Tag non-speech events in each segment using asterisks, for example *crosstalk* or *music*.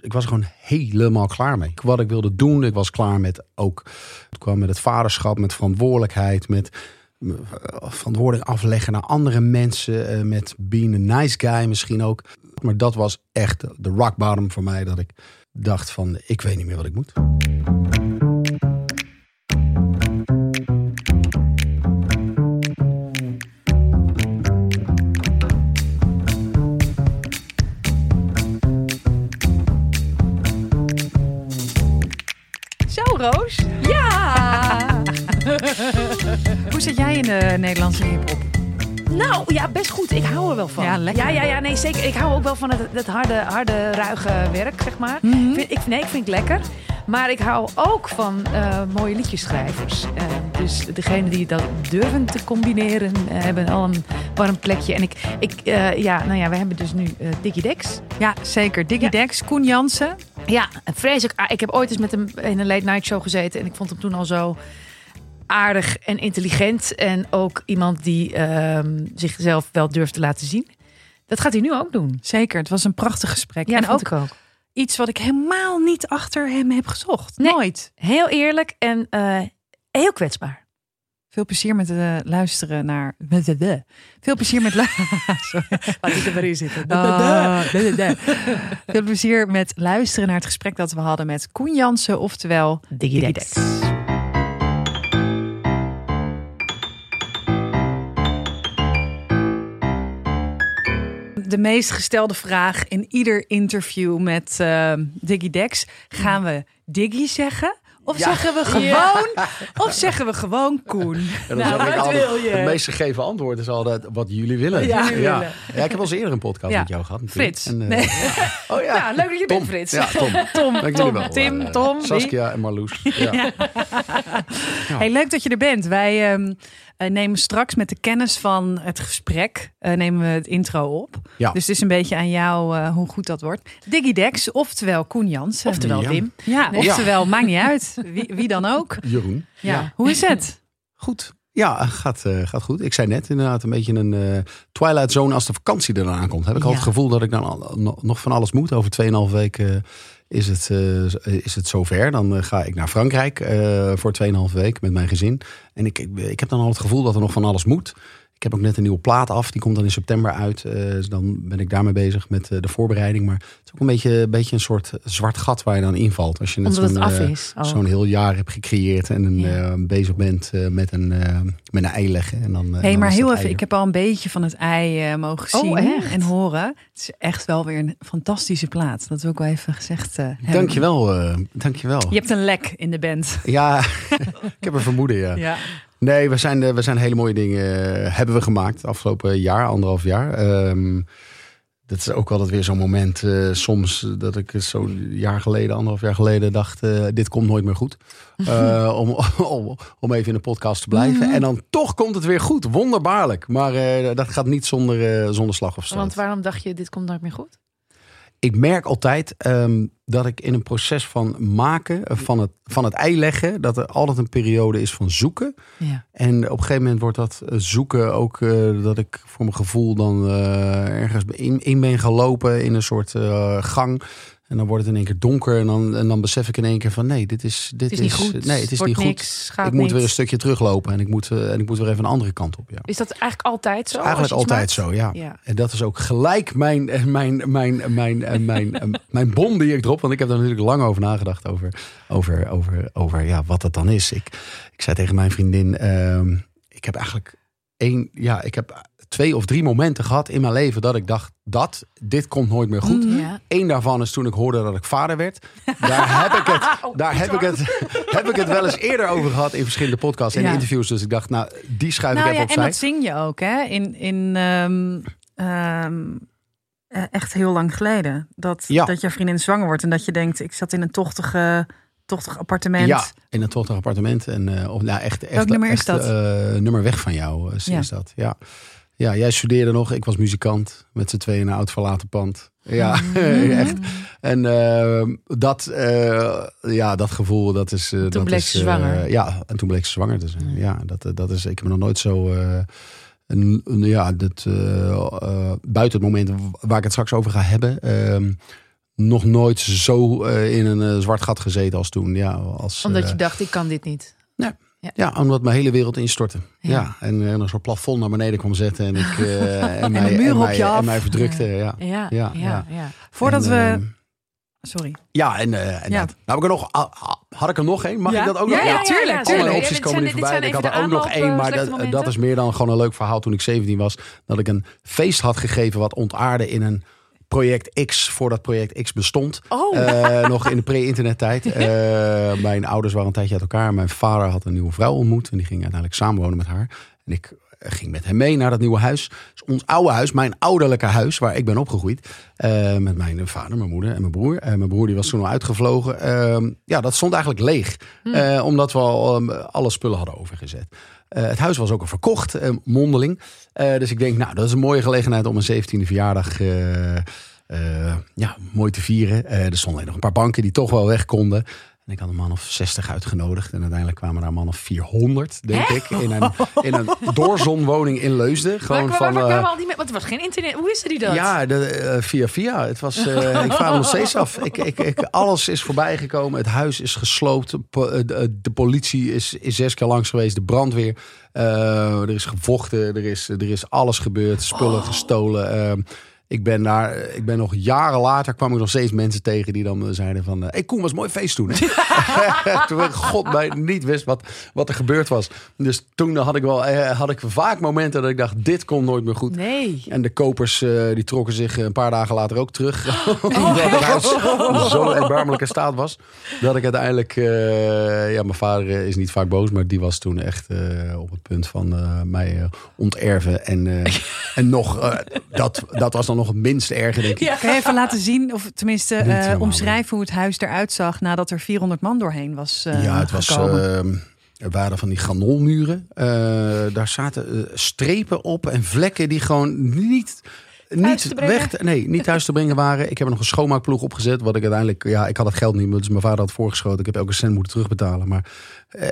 ik was gewoon helemaal klaar mee. Wat ik wilde doen, ik was klaar met ook. Het kwam met het vaderschap, met verantwoordelijkheid, met eh, verantwoording afleggen naar andere mensen, eh, met being a nice guy misschien ook. Maar dat was echt de rock bottom voor mij, dat ik dacht van, ik weet niet meer wat ik moet. Nederlandse hip-hop? nou, ja, best goed. Ik hou er wel van. Ja, lekker. Ja, ja, ja, nee, zeker. Ik hou ook wel van het, het harde, harde, ruige werk, zeg maar. Mhm. Vind, ik, nee, ik vind het lekker. Maar ik hou ook van eh, mooie liedjesschrijvers. Eh, dus degene die dat durven te combineren, eh, hebben al een warm plekje. En ik, ik ja, nou ja, we hebben dus nu Diggy Dex. Ja, zeker. Diggy Ja. Dex, Koen Jansen. Ja, vreselijk. ah, Ik heb ooit eens met hem in een late night show gezeten. En ik vond hem toen al zo aardig en intelligent. En ook iemand die ehm, zichzelf wel durft te laten zien. Dat gaat hij nu ook doen. Zeker, het was een prachtig gesprek. Ja, en en ook ook, ik ook. iets wat ik helemaal niet achter hem heb gezocht. Nee. Nooit. Heel eerlijk en eh, heel kwetsbaar. Veel plezier met uh, luisteren naar... *laughs* Veel plezier met... *laughs* Laat ik er maar in zitten. Ah, *laughs* Veel plezier met luisteren naar het gesprek dat we hadden met Koen Jansen, oftewel Diggy Diggy De meest gestelde vraag in ieder interview met eh, Diggy Dex. Gaan we Diggy zeggen? Of zeggen we gewoon, of zeggen we gewoon Koen? En dan Nou, wat altijd, wil je? Het meest gegeven antwoord is altijd wat jullie willen. Ja, jullie ja. willen. Ja, ik heb al eens eerder een podcast Ja. met jou gehad. natuurlijk. Frits. En, eh, Nee. Oh ja. Ja, leuk dat je Tom. bent, Frits. Ja, Tom. *laughs* Tom, Dank Tom, wel. Tim, Eh, Tom. wie? Saskia en Marloes. *laughs* Ja. Hey, leuk dat je er bent. Wij ehm, eh, nemen straks met de kennis van het gesprek eh, nemen we het intro op. Ja. Dus het is een beetje aan jou eh, hoe goed dat wordt. Diggy Dex, oftewel Koen Jansen. Oftewel Ja. Wim. Ja, Ja. oftewel, maakt niet uit. Wie, wie dan ook. *laughs* Jeroen. Ja. Hoe is het? Goed. Ja, gaat, eh, gaat goed. Ik zei net inderdaad een beetje een eh, twilight zone als de vakantie eraan aankomt. Heb ik al het gevoel dat ik dan al, nog- nog van alles moet. Over 2,5 weken eh, is, het, eh, is het zover. Dan eh, ga ik naar Frankrijk eh, voor 2,5 week met mijn gezin. En ik, ik heb dan al het gevoel dat er nog van alles moet. Ik heb ook net een nieuwe plaat af. Die komt dan in september uit. Eh, dus dan ben ik daarmee bezig met eh, de voorbereiding. Maar het is ook een beetje, een beetje een soort zwart gat waar je dan invalt. Als je net zo'n, af eh, is. Oh. zo'n heel jaar hebt gecreëerd en een, Ja. eh, bezig bent eh, met, een, eh, met een ei leggen. En dan, eh, hey, dan maar heel even. ei Ik heb al een beetje van het ei mogen Oh, zien echt? en horen. Het is echt wel weer een fantastische plaat. Dat wil ik wel even gezegd hebben. Dankjewel, eh dankjewel. Je hebt een lek in de band. Ja, *laughs* ik heb een vermoeden, ja. Ja. Nee, we zijn, eh, we zijn hele mooie dingen eh, hebben we gemaakt afgelopen jaar, anderhalf jaar. Ehm, dat is ook altijd weer zo'n moment eh, soms dat ik zo'n jaar geleden, anderhalf jaar geleden dacht, dit komt nooit meer goed. *laughs* Om, om, om even in de podcast te blijven. Mhm. En dan toch komt het weer goed, wonderbaarlijk. Maar dat gaat niet zonder, zonder slag of stoot. Want waarom dacht je, dit komt nooit meer goed? Ik merk altijd ehm, dat ik in een proces van maken, eh, van het, van het ei leggen, dat er altijd een periode is van zoeken. Ja. En op een gegeven moment wordt dat eh, zoeken ook eh, dat ik voor mijn gevoel dan ergens in, in ben gelopen in een soort gang. En dan wordt het in één keer donker en dan, en dan besef ik in één keer van nee, dit is, dit is niet goed. Nee, het is Wordt niet goed. niks, ik moet weer een stukje teruglopen en ik moet, eh, en ik moet weer even een andere kant op. Ja. Is dat eigenlijk altijd zo? Eigenlijk altijd maakt? zo, ja. Ja. En dat is ook gelijk mijn, eh, mijn, mijn, mijn, mijn, mijn, eh, mijn bom die ik drop. Want ik heb daar natuurlijk lang over nagedacht. Over, over, over, over ja, wat dat dan is. Ik, ik zei tegen mijn vriendin. ehm, ik heb eigenlijk één. Ja, ik heb twee of drie momenten gehad in mijn leven. Dat ik dacht: dat, dit komt nooit meer goed. Ja. Eén daarvan is toen ik hoorde dat ik vader werd. Daar *laughs* heb ik het, daar heb ik het, *laughs* heb ik het wel eens eerder over gehad in verschillende podcasts en Ja. interviews. Dus ik dacht, nou, die schuif Nou ik ja, even en opzij. dat zing je ook, hè? In, in ehm, ehm, eh, echt heel lang geleden. Dat, Ja. dat je vriendin zwanger wordt en dat je denkt, ik zat in een tochtige, tochtig appartement. Ja, in een tochtig appartement. En, eh, of, nou, echt, echt, nummer is echt, dat? eh, nummer weg van jou is, Ja. is dat. Ja. Ja, jij studeerde nog. Ik was muzikant. Met z'n tweeën in een oud verlaten pand. Ja, *laughs* echt. En eh, dat, eh, ja, dat gevoel, dat is... eh, dat bleek is, ze zwanger. ja, en toen bleek ze zwanger te zijn. Ja, dat, dat is... Ik heb nog nooit zo... eh, een, een- ja, dat, buiten het moment waar ik het straks over ga hebben... ehm, nog nooit zo in een zwart gat gezeten als toen. Ja, als, Omdat je dacht, ik kan dit niet. Ja, omdat mijn hele wereld instortte. Ja. Ja. en een soort plafond naar beneden kwam zetten. En, ik, eh, *laughs* en, mij, muur op mij, je af. en mij verdrukte. Ja, Ja, ja, Ja, ja. ja. Voordat we... ehm, Sorry. ja, en, eh, en Ja. dat. Nou, heb ik er nog, ah, ah, had ik er nog één? Mag Ja? ik dat ook Ja, nog? ja, tuurlijk, ja, tuurlijk. opties komen nu voorbij. Ik had er ook nog één, maar eh, dat is meer dan gewoon een leuk verhaal. Toen ik 17 was, dat ik een feest had gegeven wat ontaarde in een project X, voordat project X bestond. Oh, Eh, nog in de pre-internettijd. *laughs* Eh, mijn ouders waren een tijdje uit elkaar. Mijn vader had een nieuwe vrouw ontmoet. En die ging uiteindelijk samenwonen met haar. En ik eh, ging met hem mee naar dat nieuwe huis. Dus ons oude huis, mijn ouderlijke huis, waar ik ben opgegroeid. Met mijn vader, mijn moeder en mijn broer. En mijn broer die was toen al uitgevlogen. Ehm, ja, dat stond eigenlijk leeg. Eh, omdat we al alle spullen hadden overgezet. Eh, het huis was ook al verkocht, eh, mondeling. Eh, dus ik denk, nou, dat is een mooie gelegenheid om een 17e verjaardag ja, mooi te vieren. Er stonden nog een paar banken die toch wel weg konden. En ik had een man of 60 uitgenodigd. En uiteindelijk kwamen er een man of 400, denk Hè? ik. In een, in een *laughs* doorzonwoning in Leusden. Gewoon waar, waar, van... waar kwamen al die me- Want er was geen internet. Hoe wisten die dat? ja, de, eh, via via. Het was, eh, *laughs* ik vraag me nog steeds af. Ik, ik, ik, alles is voorbij gekomen. Het huis is gesloopt. Po- eh, De, de politie is, is zes keer langs geweest. De brandweer. Eh, er is gevochten. Er is, er is alles gebeurd. Spullen gestolen. Eh, ik ben daar, ik ben nog jaren later kwam ik nog steeds mensen tegen die dan eh, zeiden van, hé hey Koen, was mooi feest toen. *laughs* *laughs* Toen ik god mij niet wist wat, wat er gebeurd was. Dus toen had ik wel, eh, had ik vaak momenten dat ik dacht, dit komt nooit meer goed. Nee. En de kopers eh, die trokken zich een paar dagen later ook terug. *laughs* Omdat het huis in zo'n erbarmelijke staat was. Dat ik uiteindelijk... eh, ja, mijn vader eh, is niet vaak boos. Maar die was toen echt eh, op het punt van eh, mij eh, onterven. En, eh, en nog... eh, dat, dat was dan nog het minst erge, denk ik. Kan je even laten zien, of tenminste eh, omschrijven hoe het huis eruit zag nadat er 400 man doorheen was eh, ja, het was... gekomen? ehm, er waren van die granolmuren. Eh, daar zaten strepen op en vlekken die gewoon niet... Niet weg, te- nee, niet thuis te brengen waren. Ik heb er nog een schoonmaakploeg opgezet. Wat ik uiteindelijk, ja, ik had het geld niet, dus mijn vader had voorgeschoten. Ik heb elke cent moeten terugbetalen. Maar eh,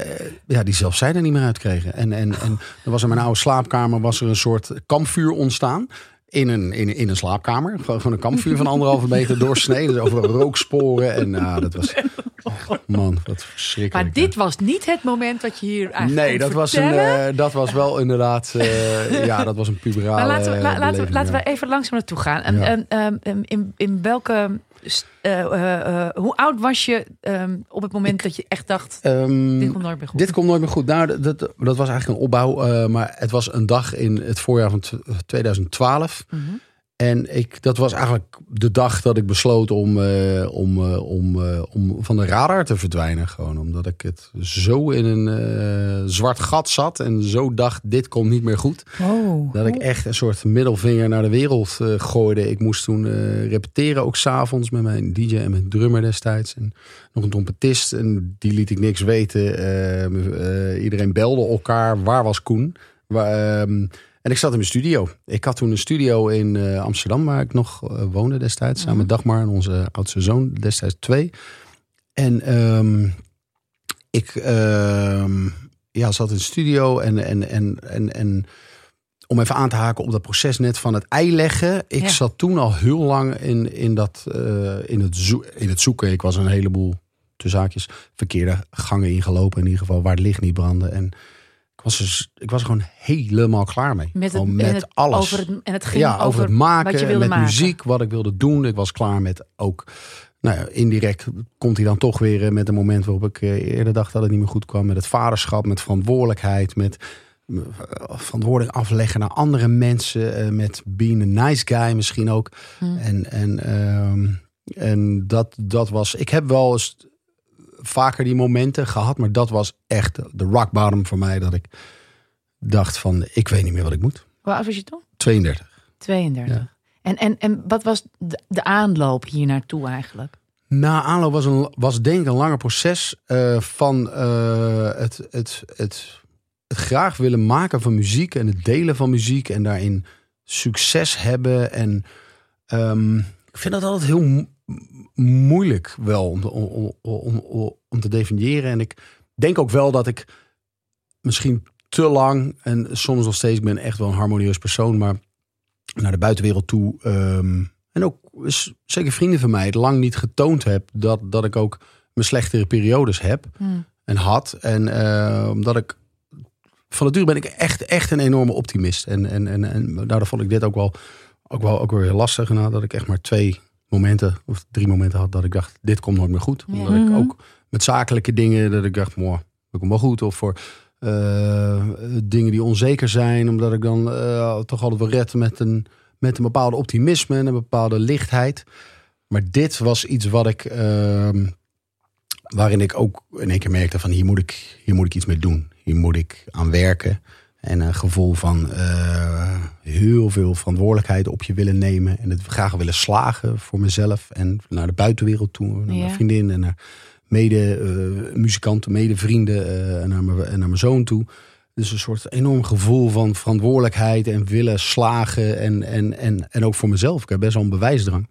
ja, die zelfs zij er niet meer uitkregen. En, en, en er was in mijn oude slaapkamer was er een soort kampvuur ontstaan. In een, in, in een slaapkamer. Gewoon, een kampvuur van anderhalve meter doorsneden. Dus over rooksporen. En nou, dat was. Man, wat verschrikkelijk. Maar dit was niet het moment dat je hier eigenlijk Nee, dat was, een, eh, dat was wel inderdaad. eh, ja, dat was een puberale. Maar laten we, la- laten, we, laten we even langzaam naartoe gaan. En, Ja. en, ehm, in, in welke... eh, eh, eh, hoe oud was je ehm, op het moment dat je echt dacht... Ehm, dit komt nooit meer goed? Dit komt nooit meer goed. Nou, dat, dat, was eigenlijk een opbouw. maar het was een dag in het voorjaar van tw- 2012. Mhm. En ik, dat was eigenlijk de dag dat ik besloot om, eh, om, eh, om, eh, om van de radar te verdwijnen. Gewoon omdat ik het zo in een zwart gat zat. En zo dacht, dit komt niet meer goed. Oh. Dat ik echt een soort middelvinger naar de wereld gooide. Ik moest toen repeteren, ook s'avonds met mijn DJ en mijn drummer destijds. En nog een trompetist. En die liet ik niks weten. Iedereen belde elkaar. Waar was Koen? Waar, ehm, en ik zat in mijn studio. Ik had toen een studio in eh, Amsterdam, waar ik nog eh, woonde destijds. Samen met Dagmar en onze oudste zoon, destijds twee. En ehm, ik ehm, ja, zat in de studio en, en, en, en, en om even aan te haken op dat proces net van het ei leggen. Ik Ja. zat toen al heel lang in, in, dat, eh, in, het zo- in het zoeken. Ik was een heleboel, tussen haakjes, verkeerde gangen ingelopen. In ieder geval waar het licht niet brandde. En was, dus, ik was er gewoon helemaal klaar mee. Met, het, Gewoon en met het- alles. Over het, en het ging ja, over, het maken, wat je wilde met maken. muziek, wat ik wilde doen. Ik was klaar met ook, nou ja, indirect komt hij dan toch weer eh, met een moment waarop ik eh, eerder dacht dat het niet meer goed kwam. Met het vaderschap, met verantwoordelijkheid, met eh, verantwoording afleggen naar andere mensen, met being a nice guy misschien ook. Hm. En, en, ehm, en dat, dat was, ik heb wel eens vaker die momenten gehad, maar dat was echt de rock bottom voor mij. Dat ik dacht van, ik weet niet meer wat ik moet. Hoe oud was je toen? 32. 32. Ja. En, en, en wat was de, de aanloop hier naartoe eigenlijk? Na aanloop was, een, was denk ik een langer proces eh, van eh, het, het, het, het graag willen maken van muziek en het delen van muziek en daarin succes hebben. En ehm, ik vind dat altijd heel moeilijk wel om, om, om, om, om te definiëren. En ik denk ook wel dat ik misschien te lang en soms nog steeds, ik ben echt wel een harmonieus persoon, maar naar de buitenwereld toe. ehm, en ook zeker vrienden van mij het lang niet getoond heb dat, dat ik ook mijn slechtere periodes heb Hmm. en had. En eh, omdat ik van nature ben ik echt, echt een enorme optimist. En, en, en, en daardoor vond ik dit ook wel, ook wel, ook weer lastig. Nou, dat ik echt maar twee momenten of drie momenten had dat ik dacht, dit komt nooit meer goed. Ja. Omdat ik Mhm. ook met zakelijke dingen dat ik dacht, mooi, dat komt wel goed. Of voor eh, dingen die onzeker zijn, omdat ik dan eh, toch altijd wel red met een, met een bepaalde optimisme en een bepaalde lichtheid. Maar dit was iets wat ik, ehm, waarin ik ook in één keer merkte van hier moet ik, hier moet ik iets mee doen. Hier moet ik aan werken. En een gevoel van eh, heel veel verantwoordelijkheid op je willen nemen. En het graag willen slagen voor mezelf. En naar de buitenwereld toe. Naar Ja. mijn vriendin en naar mede-muzikanten, mede-vrienden. eh, en, naar mijn, en naar mijn zoon toe. Dus een soort enorm gevoel van verantwoordelijkheid en willen slagen. En, en, en, en ook voor mezelf. Ik heb best wel een bewijsdrang.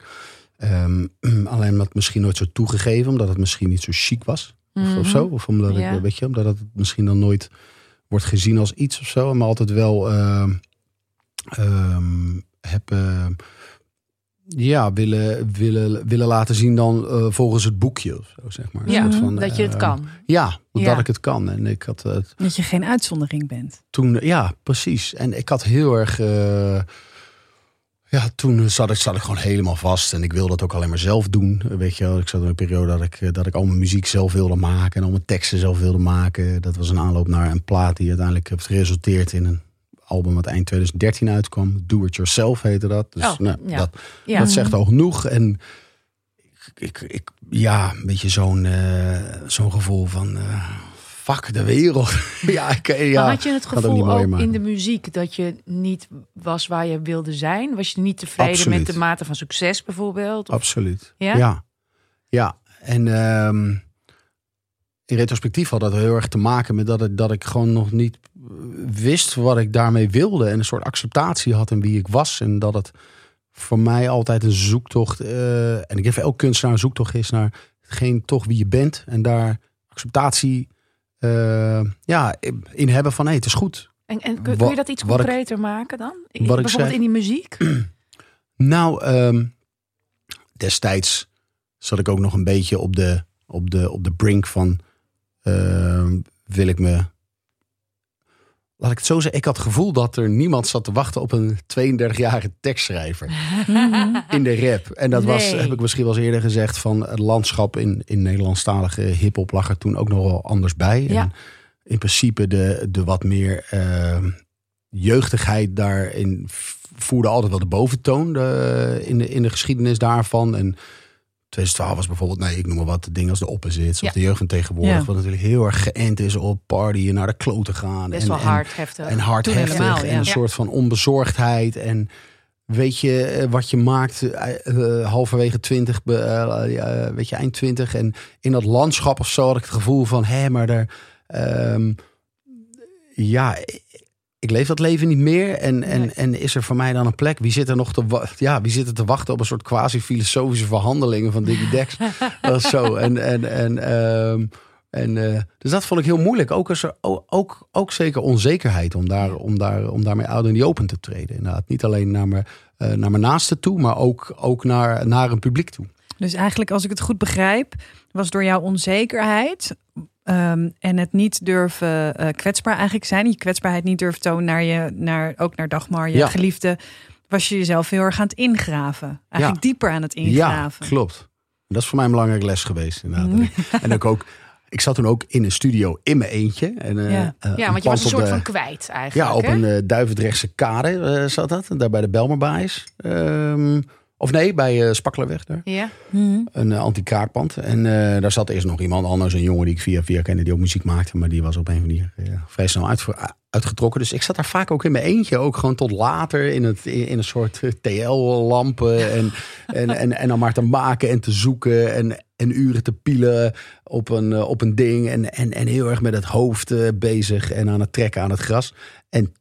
Ehm, *clears throat* alleen dat misschien nooit zo toegegeven, omdat het misschien niet zo chic was. Of, of Mhm. zo. Of omdat, Ja. ik, weet je, omdat het misschien dan nooit wordt gezien als iets of zo. Maar altijd wel ehm, ehm, heb ehm, ja, willen, willen, willen laten zien dan eh, volgens het boekje of zo, zeg maar. Ja, soort van, dat je het ehm, kan. Ja, dat Ja. ik het kan. En ik had het Dat je geen uitzondering bent. toen, ja, precies. En ik had heel erg. Ja, toen zat ik, zat ik gewoon helemaal vast. En ik wilde dat ook alleen maar zelf doen. Weet je wel, ik zat in een periode dat ik, eh, dat ik al mijn muziek zelf wilde maken. En al mijn teksten zelf wilde maken. Dat was een aanloop naar een plaat die uiteindelijk heeft geresulteerd in een album wat eind 2013 uitkwam. Do It Yourself heette dat. Dus Oh, nou, ja. dat, Ja. dat zegt al genoeg. En ik, ik, ik- ja, een beetje zo'n eh, zo'n gevoel van. eh, fuck de wereld. *laughs* ja, ik, ja. maar had je het ook gevoel ook in de muziek dat je niet was waar je wilde zijn? Was je niet tevreden Absoluut. met de mate van succes bijvoorbeeld? Of- Absoluut. Ja? Ja. Ja. En ehm, in retrospectief had dat heel erg te maken met dat ik, dat ik gewoon nog niet eh, wist wat ik daarmee wilde. En een soort acceptatie had in wie ik was. En dat het voor mij altijd een zoektocht. eh, en ik denk elk kunstenaar een zoektocht is naar geen toch wie je bent. En daar acceptatie eh, ja, in hebben van hé, het is goed. En, en kun, je dat iets wat ik- concreter maken dan? In- bijvoorbeeld zei. in die muziek? *clears throat* Nou, ehm, destijds zat ik ook nog een beetje op de, op de, op de brink van ehm, wil ik me. Laat ik het zo zeggen. Ik had het gevoel dat er niemand zat te wachten op een 32-jarige tekstschrijver in de rap. En dat was, heb ik misschien wel eens eerder gezegd, van het landschap in, in Nederlandstalige hip-hop lag er toen ook nog wel anders bij. Ja. En in principe de, de wat meer ehm, jeugdigheid daarin voerde altijd wel de boventoon de, in, de, in de geschiedenis daarvan. En 2012 was bijvoorbeeld, nee, ik noem maar wat, de dingen als de opposites Ja. of de jeugd tegenwoordig. Ja. Wat natuurlijk heel erg geënt is op partyen, naar de kloten gaan. Best en, wel en- hard, heftig. en hard Toen heftig. helemaal, En een soort van onbezorgdheid. En weet je eh, wat je maakt eh, halverwege 20, be- eh, ja, weet je, eind 20. En in dat landschap of zo had ik het gevoel van, hé, maar daar... ehm, ja, ik leef dat leven niet meer. En, en, Nee. en is er voor mij dan een plek? Wie zit er nog te, ja, wie zit er te wachten op een soort quasi-filosofische verhandelingen van Diggy Dex? *laughs* of zo. En, en, en, ehm, en, eh, dus dat vond ik heel moeilijk. Ook, als er, ook, ook, zeker onzekerheid om, daar, om, daar, om daarmee out in die open te treden. Inderdaad. Niet alleen naar mijn, eh, naar mijn naasten toe, maar ook, ook naar, naar een publiek toe. Dus eigenlijk, als ik het goed begrijp, was door jouw onzekerheid ehm, en het niet durven eh, kwetsbaar eigenlijk zijn, je kwetsbaarheid niet durven tonen naar je, naar, ook naar Dagmar, je Ja. geliefde, was je jezelf heel erg aan het ingraven. Eigenlijk dieper aan het ingraven. Ja, klopt. Dat is voor mij een belangrijke les geweest. Inderdaad. Mhm. *laughs* En ook, ook, ik zat toen ook in een studio in mijn eentje. En, eh, Ja. eh, ja, want je was een soort de- van kwijt eigenlijk. Ja, op hè? een Duivendrechtse kade eh, zat dat. Daar bij de Belmerbaais. Ehm, of nee, bij eh Spakkelerweg daar. Ja. Mhm. Een uh, anti-kaartpand. En eh, daar zat eerst nog iemand anders, een jongen die ik via via kende, die ook muziek maakte. Maar die was op een van die eh, vrij snel uit, uitgetrokken. Dus ik zat daar vaak ook in mijn eentje. Ook gewoon tot later in, het, in, in een soort eh, TL-lampen. En, *laughs* en, en, en dan maar te maken en te zoeken. En, en uren te pielen op een, eh, op een ding. En, en, en heel erg met het hoofd eh, bezig en aan het trekken aan het gras. En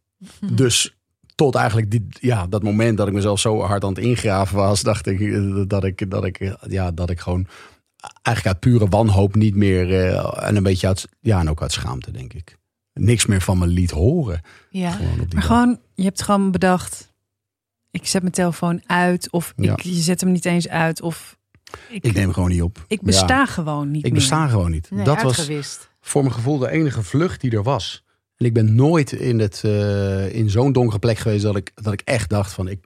dus tot eigenlijk die, ja, dat moment dat ik mezelf zo hard aan het ingraven was, *laughs* dacht ik eh, dat ik, dat ik, eh, ja, dat ik gewoon eigenlijk uit pure wanhoop niet meer eh, en een beetje uit, ja, en ook uit schaamte, denk ik. Niks meer van me liet horen. Ja. Gewoon Maar dag. gewoon, je hebt gewoon bedacht, ik zet mijn telefoon uit of Ja. ik, je zet hem niet eens uit of ik, Ik neem hem gewoon niet op. ik besta Ja, gewoon niet ik meer. besta gewoon niet. Nee, dat was voor mijn gevoel de enige vlucht die er was. En ik ben nooit in, het, eh, in zo'n donkere plek geweest dat ik, dat ik echt dacht van ik,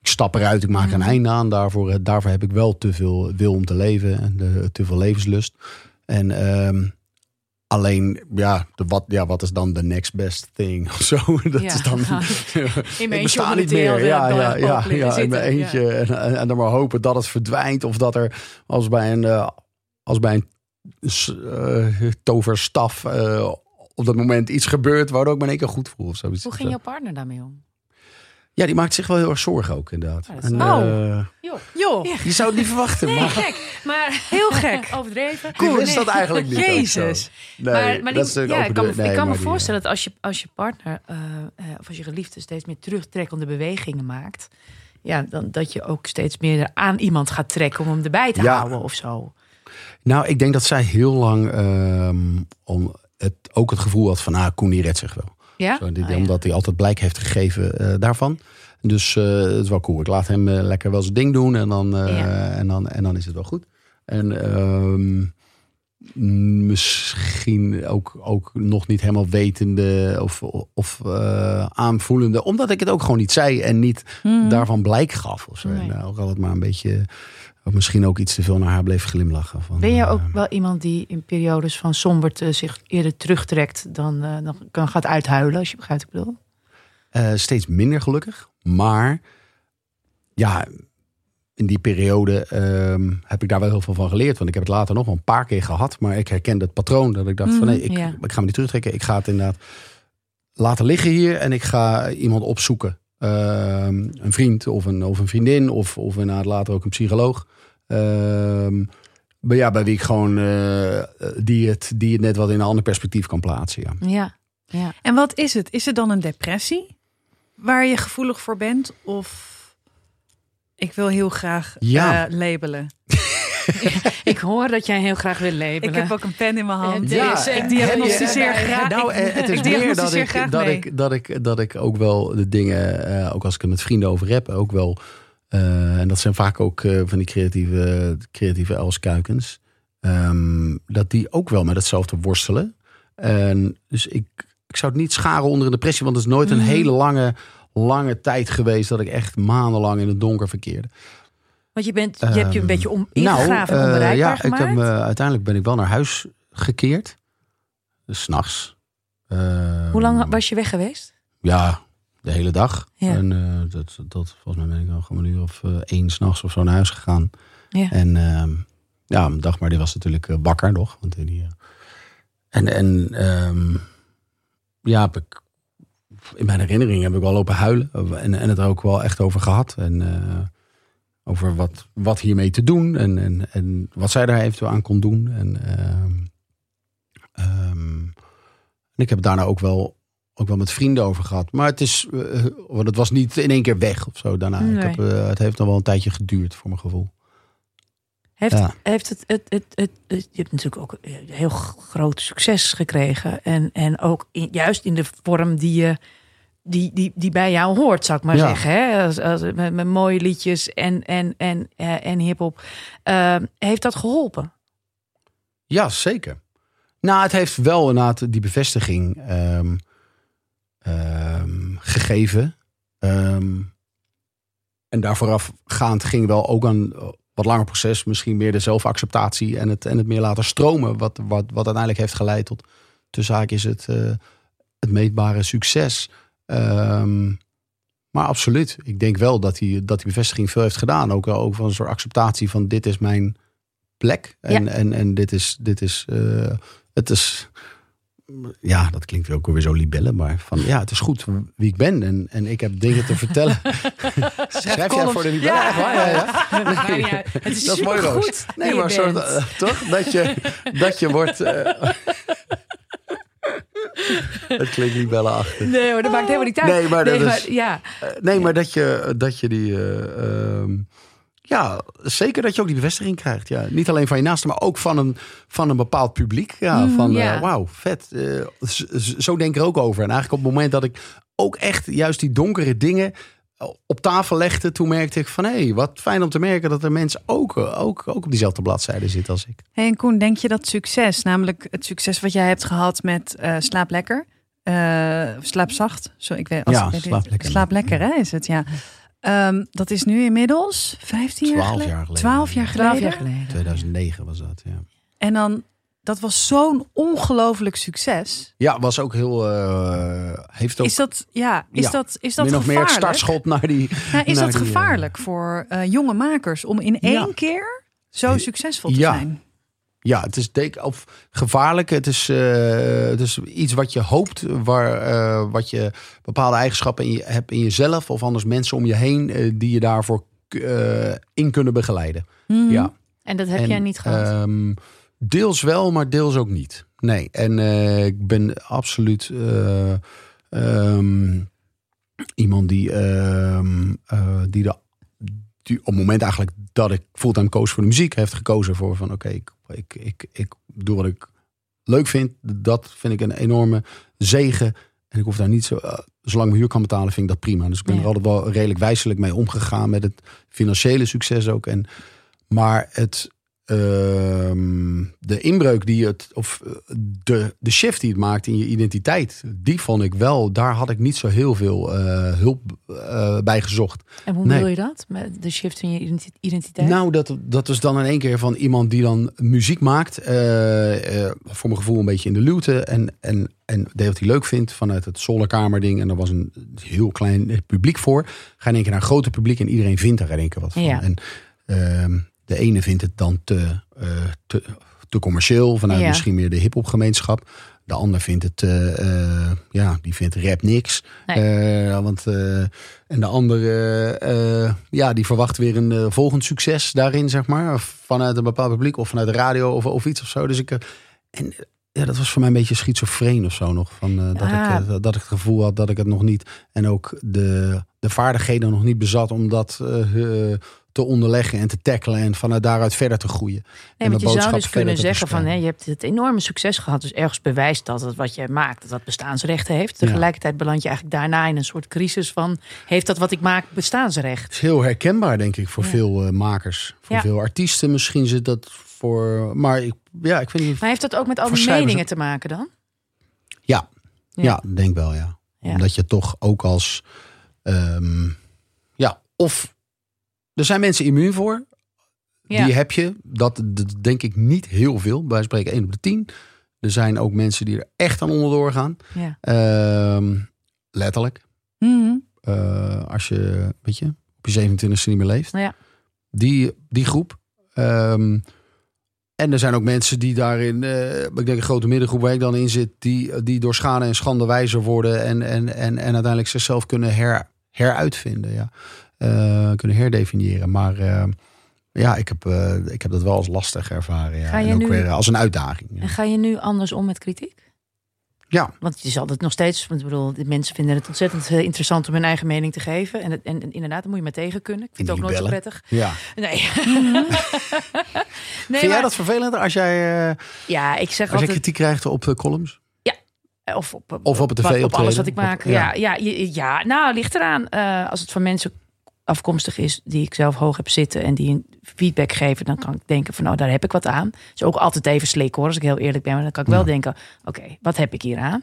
ik stap eruit, ik maak een Mhm. einde aan. Daarvoor, eh, daarvoor heb ik wel te veel wil om te leven en de, te veel levenslust. En ehm, alleen, ja, de, wat, ja, wat is dan de next best thing of zo? *laughs* Dat Ja. is dan... *laughs* In *laughs* ik besta niet meer. Ja, ja, ja, ja, in mijn eentje. En, en, en dan maar hopen dat het verdwijnt. Of dat er als bij een, eh, als bij een toverstaf eh, op dat moment iets gebeurt waardoor ik me in één keer goed voel. Of zoiets. Hoe ging jouw partner daarmee om? Ja, die maakt zich wel heel erg zorgen ook inderdaad. Ja, is- En, Oh. eh, Joh, Joh, Ja. je zou het niet verwachten, maar gek. Maar *laughs* heel gek. *laughs* overdreven. ik wist dat eigenlijk niet. Jezus. Nee, maar maar die- dat is natuurlijk ja, ik kan, me- nee, ik kan me voorstellen dat als je, als je partner eh, eh, of als je geliefde steeds meer terugtrekkende bewegingen maakt, ja, dan dat je ook steeds meer aan iemand gaat trekken om hem erbij te Ja. houden of zo. Nou, ik denk dat zij heel lang ehm, om het, ook het gevoel had van, ah, Koen die redt zich wel. Ja? Zo, Oh, ja. Omdat hij altijd blijk heeft gegeven eh, daarvan. Dus eh, het is wel cool. Ik laat hem eh, lekker wel zijn ding doen en dan, Ja. en dan, en dan is het wel goed. En ehm, misschien ook, ook nog niet helemaal wetende of, of aanvoelende. Omdat ik het ook gewoon niet zei en niet Mhm. daarvan blijk gaf. Of zo. Nee. Eh, ook altijd maar een beetje, of misschien ook iets te veel naar haar bleef glimlachen. Van, Ben je eh, ook wel iemand die in periodes van somberte zich eerder terugtrekt dan, eh, dan kan gaat uithuilen, als je begrijpt wat ik bedoel? Eh, steeds minder gelukkig. Maar ja, in die periode ehm, heb ik daar wel heel veel van geleerd. Want ik heb het later nog wel een paar keer gehad. Maar ik herkende het patroon. Dat ik dacht van Mhm, nee, ik, ja. ik ga me niet terugtrekken. Ik ga het inderdaad laten liggen hier. En ik ga iemand opzoeken. Ehm, een vriend of een, of een vriendin. Of, of inderdaad later ook een psycholoog. Ehm, maar ja, bij wie ik gewoon eh, die, het, die het net wat in een ander perspectief kan plaatsen. Ja. Ja. ja. En wat is het? Is het dan een depressie waar je gevoelig voor bent? Of ik wil heel graag Ja. eh, labelen. *laughs* Ik hoor dat jij heel graag wil leven. Ik heb ook een pen in mijn hand. Ja, Dus en- ik diagnosticeer *laughs* graag. Nou, ik, eh, het is meer dat ik, graag dat, ik, dat, ik, dat ik ook wel de dingen, eh, ook als ik het met vrienden over heb, ook wel. Eh, en dat zijn vaak ook eh, van die creatieve, creatieve elskuikens. ehm, dat die ook wel met hetzelfde worstelen. En dus ik, ik zou het niet scharen onder een depressie, want het is nooit een Mhm. hele lange, lange tijd geweest dat ik echt maandenlang in het donker verkeerde. Want je, bent, je hebt je een Ehm, beetje om, ingegraven en eh, onbereikbaar ja, ik heb, uiteindelijk ben ik wel naar huis gekeerd. Dus 's nachts. Ehm, Hoe lang was je weg geweest? Ja, de hele dag. Ja. En eh, dat, dat, volgens mij ben ik al gewoon een uur of eh, één s'nachts of zo naar huis gegaan. Ja. En ehm, ja, een dag maar die was natuurlijk eh, wakker nog. Want die, eh, en en ehm, ja, heb ik, in mijn herinnering heb ik wel lopen huilen. En, en het er ook wel echt over gehad. En eh, over wat, wat hiermee te doen. En, en, en wat zij daar eventueel aan kon doen. En, ehm, ik heb daarna ook wel, ook wel met vrienden over gehad. Maar het is, want het was niet in één keer weg of zo daarna. Nee. Ik heb, eh, het heeft nog wel een tijdje geduurd voor mijn gevoel. Heeft, Ja. heeft het, het, het, het, je hebt natuurlijk ook heel groot succes gekregen. En, en ook in, juist in de vorm die, je, die, die, die bij jou hoort, zou ik maar Ja. zeggen. Hè? Als, als, met, met mooie liedjes en, en, en, eh, en hip-hop. Eh, heeft dat geholpen? Ja, zeker. Nou, het heeft wel inderdaad die bevestiging ehm, ehm, gegeven. Ehm, en daar voorafgaand ging wel ook een wat langer proces. Misschien meer de zelfacceptatie en het, en het meer laten stromen. Wat, wat, wat uiteindelijk heeft geleid tot, tussen haakjes, het, eh, het meetbare succes. Ehm, maar absoluut. Ik denk wel dat die, dat die bevestiging veel heeft gedaan. Ook, ook van een soort acceptatie van dit is mijn plek. En, en, en dit is, dit is, eh, het is, ja, dat klinkt ook weer zo libellen, maar van ja, het is goed wie ik ben en, en ik heb dingen te vertellen. *laughs* Schrijf jij voor de libellen? Ja. Waar? Ja, ja. *laughs* Maakt niet uit. Het is Dat is mooi, Roos. Nee, maar eh, toch? Dat je, dat je wordt. eh, *laughs* het klinkt libellenachtig. Nee hoor, dat maakt helemaal niet uit. Nee, maar dat is- ja. Eh, nee, maar dat je, dat je die. eh, ehm, ja, zeker dat je ook die bevestiging krijgt. Ja. Niet alleen van je naasten, maar ook van een, van een bepaald publiek. Ja, Mhm, van eh, ja. wauw, vet. Eh, zo denk ik er ook over. En eigenlijk op het moment dat ik ook echt juist die donkere dingen op tafel legde, toen merkte ik van hé, hey, wat fijn om te merken dat er mensen ook, ook, ook op diezelfde bladzijde zitten als ik. Hey, en Koen, denk je dat succes, namelijk het succes wat jij hebt gehad met uh, Slaap Lekker, uh, Slaap Zacht, zo, ik weet, als ja, ik slaap lekker. Slaap Lekker, hè, is het, ja. Um, dat is nu inmiddels 15 jaar geleden? jaar geleden. 12 jaar geleden. 12 jaar geleden. 2009 was dat, ja. En dan dat was zo'n ongelooflijk succes. Ja, was ook heel. Uh, heeft ook, is dat, ja, is ja, dat, is dat min of gevaarlijk? meer startschot naar die. Ja, *laughs* is naar dat die, gevaarlijk uh, voor uh, jonge makers om in één Ja. keer zo succesvol te Ja. zijn? Ja, het is denk, of gevaarlijk. Het is, uh, het is iets wat je hoopt, waar, uh, wat je bepaalde eigenschappen in je, hebt in jezelf, of anders mensen om je heen uh, die je daarvoor in kunnen begeleiden. Mhm. Ja. En dat heb En, jij niet gehad? ehm, deels wel, maar deels ook niet. Nee, en eh, ik ben absoluut eh, ehm, iemand die, ehm, eh, die, de, die op het moment eigenlijk dat ik fulltime koos voor de muziek, heeft gekozen voor van oké, ik, ik, ik, ik doe wat ik leuk vind. Dat vind ik een enorme zegen. En ik hoef daar niet zo, eh, zolang mijn huur kan betalen, vind ik dat prima. Dus ik ben Ja. er altijd wel redelijk wijselijk mee omgegaan met het financiële succes ook. En, maar het, de inbreuk die het, of eh, de, de shift die het maakt in je identiteit, die vond ik wel, daar had ik niet zo heel veel eh, hulp eh, bij gezocht. en hoe nee. bedoel je dat? Met de shift in je identi- identiteit? Nou, dat, dat is dan in één keer van iemand die dan muziek maakt. voor mijn gevoel een beetje in de luwte. En, en, en deed wat hij leuk vindt vanuit het zolderkamerding. En er was een heel klein publiek voor. Ga in één keer naar een groter publiek en iedereen vindt daar in één keer wat van. Ja. En ehm, de ene vindt het dan te, eh, te, te commercieel. Vanuit Ja. misschien meer de hiphopgemeenschap. De ander vindt het, eh, eh, ja, die vindt rap niks. Nee. Want, en de andere, ja, die verwacht weer een volgend succes daarin, zeg maar. Vanuit een bepaald publiek of vanuit de radio of, of iets of zo. Dus ik, en ja, dat was voor mij een beetje schizofreen of zo nog. Van, dat, Ah. ik, eh, dat ik het gevoel had dat ik het nog niet. En ook de, de vaardigheden nog niet bezat om dat te onderleggen en te tackelen. En vanuit daaruit verder te groeien. Nee, en want je zou dus kunnen zeggen van, hè, je hebt het enorme succes gehad, dus ergens bewijst dat het wat je maakt, dat dat bestaansrecht heeft. Tegelijkertijd beland je eigenlijk daarna in een soort crisis van, heeft dat wat ik maak bestaansrecht? Het is heel herkenbaar, denk ik, voor Ja. veel eh, makers. Voor Ja. veel artiesten misschien zit dat voor... Maar ik, ja, ik weet niet... Maar heeft dat ook met al die Verschuiven ze- meningen te maken dan? Ja, Ja. ja. denk wel, ja. Ja. Omdat je toch ook als... ehm, ja, of... Er zijn mensen immuun voor. Ja. Die heb je. Dat, dat denk ik niet heel veel. Wij spreken 1 op de 10. Er zijn ook mensen die er echt aan onderdoor gaan. Ja. Ehm, letterlijk. Mhm. Eh, als je, weet je, op je 27e niet meer leeft. Ja. Die, die groep. Ehm, en er zijn ook mensen die daarin, eh, ik denk een grote middengroep waar ik dan in zit, die, die door schade en schande wijzer worden en, en, en, en uiteindelijk zichzelf kunnen her, heruitvinden. Ja. Eh, kunnen herdefiniëren. Maar eh, ja, ik heb, eh, ik heb dat wel als lastig ervaren. Ja. Je en ook nu- weer als een uitdaging. Ja. En ga je nu anders om met kritiek? ja. Want het is altijd nog steeds, want ik bedoel, de mensen vinden het ontzettend interessant om hun eigen mening te geven. En, het, en, en inderdaad, daar moet je maar tegen kunnen. Ik vind het ook nooit zo prettig. ja. Nee. *laughs* Vind nee jij maar- dat vervelender als jij, Ja, ik zeg als jij altijd. kritiek krijgt op de columns? Of op, Of op het op alles wat ik maak. Op- ja. ja. Ja, ja, ja, nou, ligt eraan. Als het van mensen afkomstig is die ik zelf hoog heb zitten en die een feedback geven, dan kan ik denken van, nou, daar heb ik wat aan. is ook altijd even slik hoor, als ik heel eerlijk ben. Maar dan kan ik wel Ja. denken, oké, wat heb ik hier aan?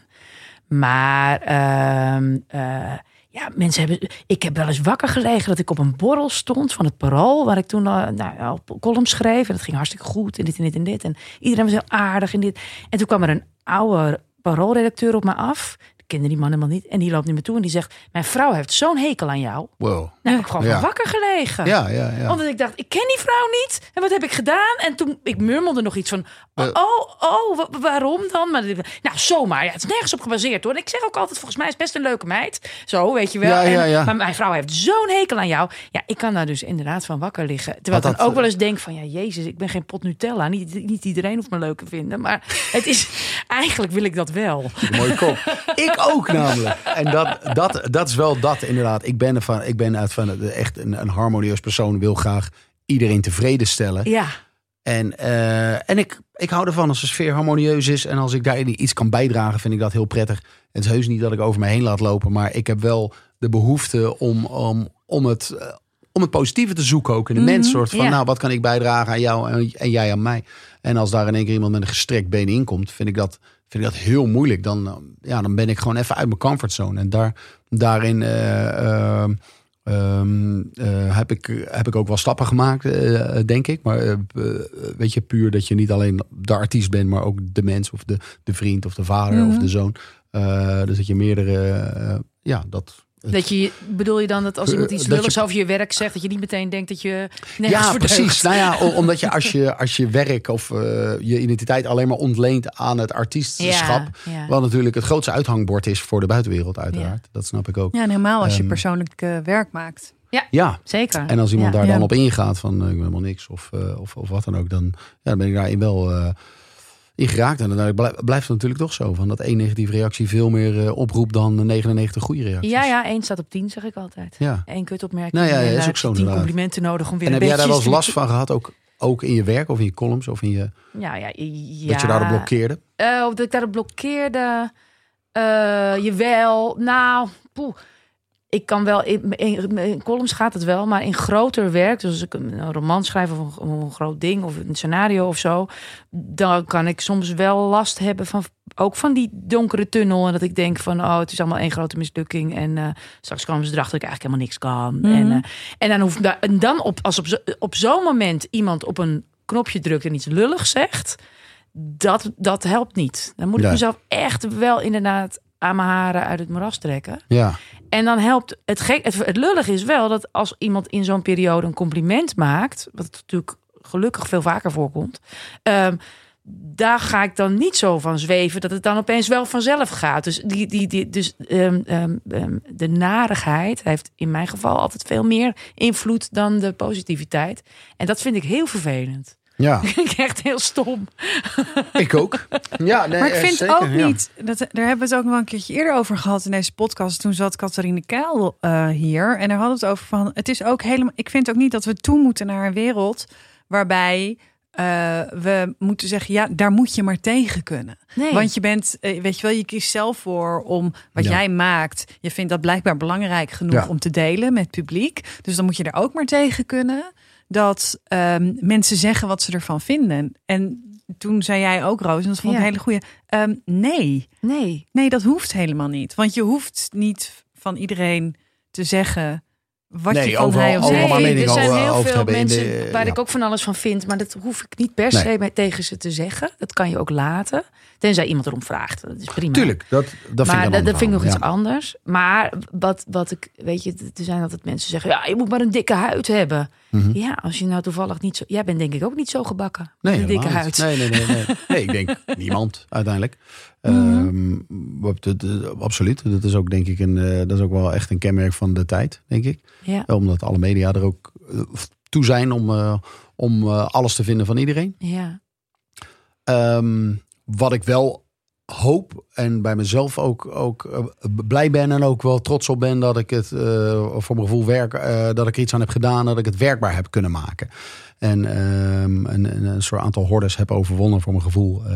Maar ehm, eh, ja, mensen hebben. Ik heb wel eens wakker gelegen dat ik op een borrel stond van het Parool, waar ik toen eh, nou, op column schreef. En dat ging hartstikke goed. En dit en dit en dit. En iedereen was heel aardig en dit. En toen kwam er een oude paroolredacteur op me af. Ik kende die man helemaal niet. En die loopt naar me toe en die zegt: Mijn vrouw heeft zo'n hekel aan jou. Wow. Nou, heb ik gewoon Ja. van wakker gelegen. Ja, ja, ja. Omdat ik dacht, ik ken die vrouw niet. En wat heb ik gedaan? En toen, ik murmelde nog iets van, oh, Eh. oh, oh, wa- waarom dan? Maar, nou, zomaar. Ja, het is nergens op gebaseerd hoor. En ik zeg ook altijd, volgens mij is het best een leuke meid. Zo, weet je wel. Ja, ja, En- maar mijn vrouw heeft zo'n hekel aan jou. Ja, ik kan daar dus inderdaad van wakker liggen. Terwijl ik dan ook wel eh, eens denk van, ja, jezus, ik ben geen pot Nutella. Niet, niet iedereen hoeft me leuk te vinden. Maar het is, *laughs* eigenlijk wil ik dat wel. Een mooie kop. ik *laughs* ook namelijk. En dat, dat, dat is wel dat inderdaad. Ik ben, ervan, ik ben uit van echt een, een harmonieus persoon. Wil graag iedereen tevreden stellen. Ja, En, eh, en ik, ik hou ervan als de sfeer harmonieus is. En als ik daarin iets kan bijdragen, vind ik dat heel prettig. Het is heus niet dat ik over me heen laat lopen. Maar ik heb wel de behoefte om, om, om, het, eh, om het positieve te zoeken ook in de mens. soort van, ja. nou, wat kan ik bijdragen aan jou en, en jij aan mij? En als daar in één keer iemand met een gestrekt been inkomt, vind ik dat, vind ik dat heel moeilijk. Dan, eh, ja, dan ben ik gewoon even uit mijn comfortzone. En daar, daarin eh, ehm, ehm, eh, heb, ik, heb ik ook wel stappen gemaakt, denk ik. Maar weet je, puur dat je niet alleen de artiest bent, maar ook de mens of de, de vriend of de vader Mhm. of de zoon. Dus dat je meerdere, ja, dat. Dat je, bedoel je dan dat als iemand iets je- lulligs over je werk zegt, dat je niet meteen denkt dat je ja, precies. Nou ja, *laughs* omdat je als je, als je werk of eh, je identiteit alleen maar ontleent aan het artiestschap. Ja, ja. Wat natuurlijk het grootste uithangbord is voor de buitenwereld, uiteraard. Dat snap ik ook. Ja, en helemaal als je Ehm, persoonlijk eh, werk maakt. Ja, Zeker. en als iemand Ja. daar Ja. dan op ingaat van eh, ik ben helemaal niks of, eh, of, of wat dan ook, dan, ja, dan ben ik daarin wel eh in geraakt. En dan blij- blijft het natuurlijk toch zo van dat één negatieve reactie veel meer eh, oproept dan 99 goede reacties. Ja, ja, één staat op tien, zeg ik altijd. Ja. Eén kutopmerking. Nou ja, ja, en is daar ook je zo tien complimenten nodig om weer En een heb jij daar wel eens beetje last van gehad, ook, ook in je werk of in je columns of in je, Ja, ja, ja. dat je daarop blokkeerde? Eh, of dat ik daarop blokkeerde. Eh, jawel. Nou, poeh. Ik kan wel, in, in, in columns gaat het wel, maar in groter werk, dus als ik een, een roman schrijf of een, een groot ding of een scenario of zo, dan kan ik soms wel last hebben van ook van die donkere tunnel en dat ik denk van oh het is allemaal één grote mislukking en eh, straks komen ze erachter dat ik eigenlijk helemaal niks kan en, eh, en dan hoef da- en dan op als op, zo, op zo'n moment iemand op een knopje drukt en iets lullig zegt, dat, dat helpt niet. Dan moet ik Nee. mezelf echt wel inderdaad aan mijn haren uit het moeras trekken. Ja, En dan helpt het gek. Het, het lullig is wel dat als iemand in zo'n periode een compliment maakt, wat natuurlijk gelukkig veel vaker voorkomt, ehm, daar ga ik dan niet zo van zweven dat het dan opeens wel vanzelf gaat. Dus, die, die, die, dus ehm, ehm, de narigheid heeft in mijn geval altijd veel meer invloed dan de positiviteit. En dat vind ik heel vervelend. Ja. Dat *laughs* vind ik echt heel stom. ik ook. Ja, nee, Maar ik vind zeker, ook ja. niet, dat, daar hebben we het ook nog een keertje eerder over gehad in deze podcast. Toen zat Catharine Keil eh, hier en daar hadden we het over van, het is ook helemaal, ik vind ook niet dat we toe moeten naar een wereld waarbij eh, we moeten zeggen, ja, daar moet je maar tegen kunnen. Nee. Want je bent, eh, weet je wel, je kiest zelf voor om wat Ja. jij maakt. Je vindt dat blijkbaar belangrijk genoeg Ja. om te delen met het publiek. Dus dan moet je er ook maar tegen kunnen dat ehm, mensen zeggen wat ze ervan vinden. En toen zei jij ook, Roos, en dat vond ik Ja. een hele goede. ehm, nee, Nee. nee, dat hoeft helemaal niet. Want je hoeft niet van iedereen te zeggen wat Nee, je van overal- hij of zij Nee, er zijn over- heel veel mensen de- waar ja. ik ook van alles van vind. Maar dat hoef ik niet per se Nee. tegen ze te zeggen. Dat kan je ook laten. Tenzij iemand erom vraagt. Dat is prima. Tuurlijk, dat, dat vind ik dat, dat vind ik nog iets anders. Maar wat, wat ik, weet je, er zijn altijd mensen zeggen: ja, je moet maar een dikke huid hebben. Mhm. Ja, als je nou toevallig niet zo. Jij bent denk ik ook niet zo gebakken. Nee, een dikke huid. Nee, nee, nee. Nee, *laughs* nee ik denk niemand uiteindelijk. Mhm. Ehm, dat- absoluut. Dat is ook denk ik een, eh, dat is ook wel echt een kenmerk van de tijd, denk ik. Ja, Omdat alle media er ook eh, toe zijn om, eh, om eh, alles te vinden van iedereen. ja. Ehm, wat ik wel hoop en bij mezelf ook, ook eh, blij ben en ook wel trots op ben dat ik het eh, voor mijn gevoel werk, eh, dat ik er iets aan heb gedaan, dat ik het werkbaar heb kunnen maken. En ehm, een, een, soort aantal hordes heb overwonnen voor mijn gevoel. eh,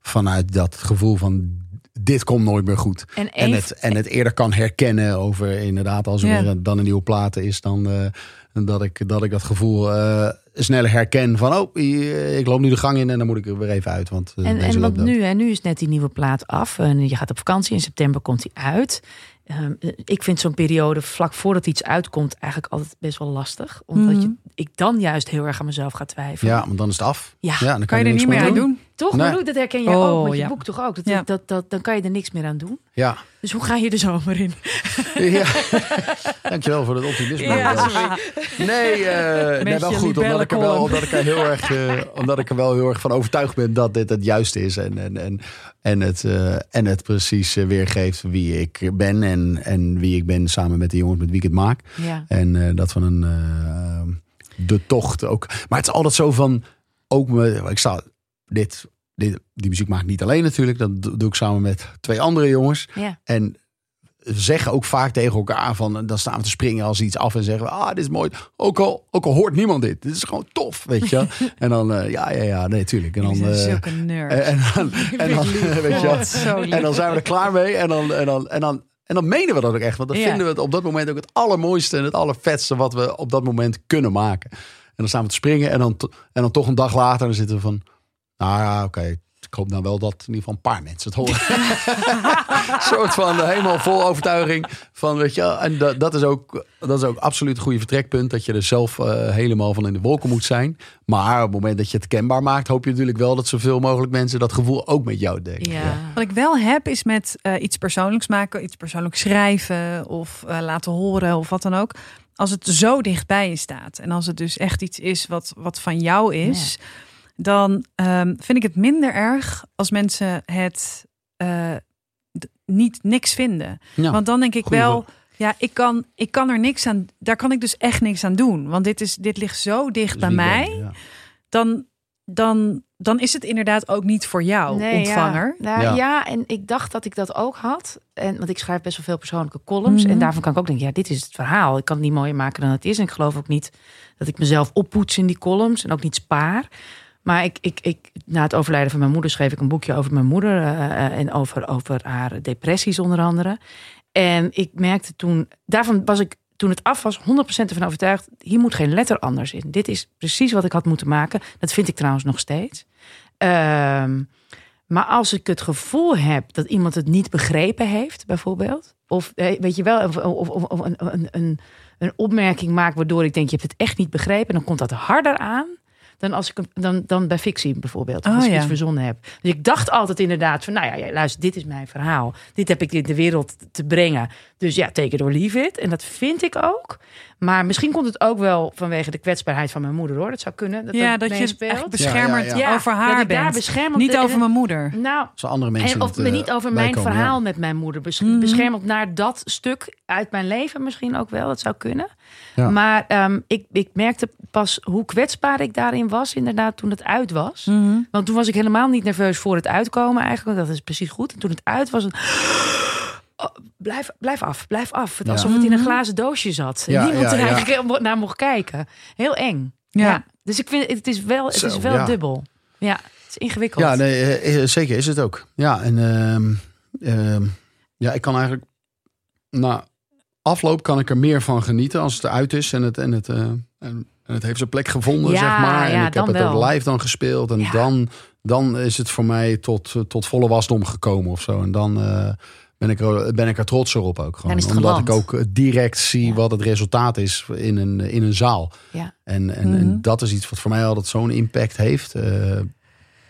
vanuit dat gevoel van dit komt nooit meer goed. En, het, en het eerder kan herkennen over inderdaad als er Ja. weer een- dan een nieuwe plaat is, dan eh, dat, ik, dat ik dat gevoel eh, sneller herken van oh, ik loop nu de gang in en dan moet ik er weer even uit. Want En, en wat nu, hè, nu is net die nieuwe plaat af. En je gaat op vakantie. In september komt die uit. Ehm, ik vind zo'n periode vlak voordat iets uitkomt eigenlijk altijd best wel lastig. Omdat Mhm. je, ik dan juist heel erg aan mezelf ga twijfelen. Ja, want dan is het af. Ja. Ja, dan kan je er niet meer aan doen. Toch? Nee. Maar dat herken Oh, ook met je ja. boek toch ook? Dat, Ja. dat, dat, dan kan je er niks meer aan doen. Ja. Dus hoe ga je de zomer in? ja. *laughs* Dankjewel voor het optimisme. Nee, eh, nee, wel je goed. Omdat ik, er wel, omdat, ik er heel erg, eh, omdat ik er wel heel erg van overtuigd ben dat dit het juiste is. En, en, en, en, het, eh, en het precies weergeeft wie ik ben. En, en wie ik ben samen met de jongens met wie ik het maak. Ja. En eh, dat van een de tocht ook. Maar het is altijd zo van ook me, ik sta dit, dit die muziek maak ik niet alleen natuurlijk. Dat do- doe ik samen met twee andere jongens. Ja. En zeggen ook vaak tegen elkaar van dan staan we te springen als iets af en zeggen we ah dit is mooi. Ook al ook al hoort niemand dit. Dit is gewoon tof, weet je. *laughs* en dan eh, ja ja ja nee tuurlijk. En dan eh, nerds. en, en dan, *laughs* en dan *laughs* weet je. En zijn we er klaar mee. En dan, en dan, en dan En dan menen we dat ook echt. Want dan Ja. vinden we het op dat moment ook het allermooiste en het allervetste wat we op dat moment kunnen maken. En dan staan we te springen en dan, en dan toch een dag later dan zitten we van, nou ja, oké. ik hoop nou wel dat in ieder geval een paar mensen het horen. *laughs* een soort van eh, helemaal vol overtuiging van, weet je, en dat, dat, is ook, dat is ook absoluut een goede vertrekpunt. Dat je er zelf eh, helemaal van in de wolken moet zijn. Maar op het moment dat je het kenbaar maakt, hoop je natuurlijk wel dat zoveel mogelijk mensen dat gevoel ook met jou delen. Ja. Wat ik wel heb is met eh, iets persoonlijks maken, iets persoonlijks schrijven of eh, laten horen of wat dan ook. Als het zo dichtbij je staat en als het dus echt iets is wat, wat van jou is, dan ehm, vind ik het minder erg als mensen het eh, niet niks vinden. Ja. Want dan denk ik Goeie wel, ja, ik kan, ik kan er niks aan, daar kan ik dus echt niks aan doen. Want dit, is, dit ligt zo dicht Dus bij ben mij? Ja. dan, dan, dan is het inderdaad ook niet voor jou, Nee, ontvanger. Ja. Nou, Ja. ja. en ik dacht dat ik dat ook had. En, want ik schrijf best wel veel persoonlijke columns. Mhm. En daarvan kan ik ook denken, ja, dit is het verhaal. Ik kan het niet mooier maken dan het is. En ik geloof ook niet dat ik mezelf oppoets in die columns. En ook niet spaar. Maar ik, ik, ik, na het overlijden van mijn moeder schreef ik een boekje over mijn moeder. eh, eh, en over, over haar depressies onder andere. En ik merkte toen, daarvan was ik toen het af was 100% ervan overtuigd. Hier moet geen letter anders in. Dit is precies wat ik had moeten maken. Dat vind ik trouwens nog steeds. Ehm, maar als ik het gevoel heb dat iemand het niet begrepen heeft, bijvoorbeeld. Of eh, weet je wel, of, of, een, een, een opmerking maakt waardoor ik denk, je hebt het echt niet begrepen. Dan komt dat harder aan dan, als ik, dan, dan bij fictie bijvoorbeeld. Oh, als ik ja. iets verzonnen heb. Dus ik dacht altijd inderdaad van, nou ja, ja, luister, dit is mijn verhaal. Dit heb ik in de wereld te brengen. Dus ja, take it or leave it. En dat vind ik ook. Maar misschien komt het ook wel vanwege de kwetsbaarheid van mijn moeder, hoor. Dat zou kunnen. Dat ja, dat dat je echt beschermend Ja, ja, ja. over Dat haar ik daar bent. beschermend- Niet over mijn moeder. Nou, Zo andere mensen en of het, eh, niet over mijn verhaal ja. met mijn moeder. Bes- Mhm. Beschermend naar dat stuk uit mijn leven misschien ook wel. Dat zou kunnen. Ja. Maar ehm, ik, ik merkte pas hoe kwetsbaar ik daarin was. Inderdaad, toen het uit was. Mhm. Want toen was ik helemaal niet nerveus voor het uitkomen eigenlijk. Dat is precies goed. En toen het uit was... het- Oh, blijf, blijf af, blijf af. Het Ja. Alsof het in een glazen doosje zat. En Ja, niemand ja, er ja. eigenlijk naar mocht kijken. Heel eng. Ja. Dus ik vind het is wel, het Zo, is wel ja. dubbel. Ja, het is ingewikkeld. Ja, nee, eh, eh, zeker is het ook. Ja, en ehm, ehm, ja, ik kan eigenlijk na afloop kan ik er meer van genieten als het eruit is en het en het eh, en, en het heeft zijn plek gevonden, Ja, zeg maar. En ja, ik heb het ook live dan gespeeld en Ja. dan dan is het voor mij tot tot volle wasdom gekomen of zo. En dan eh, ben ik er ben ik er trotser op ook gewoon, omdat geland. ik ook eh, direct zie Ja. wat het resultaat is in een in een zaal. Ja. En, en, Mhm. en dat is iets wat voor mij altijd zo'n impact heeft. Eh,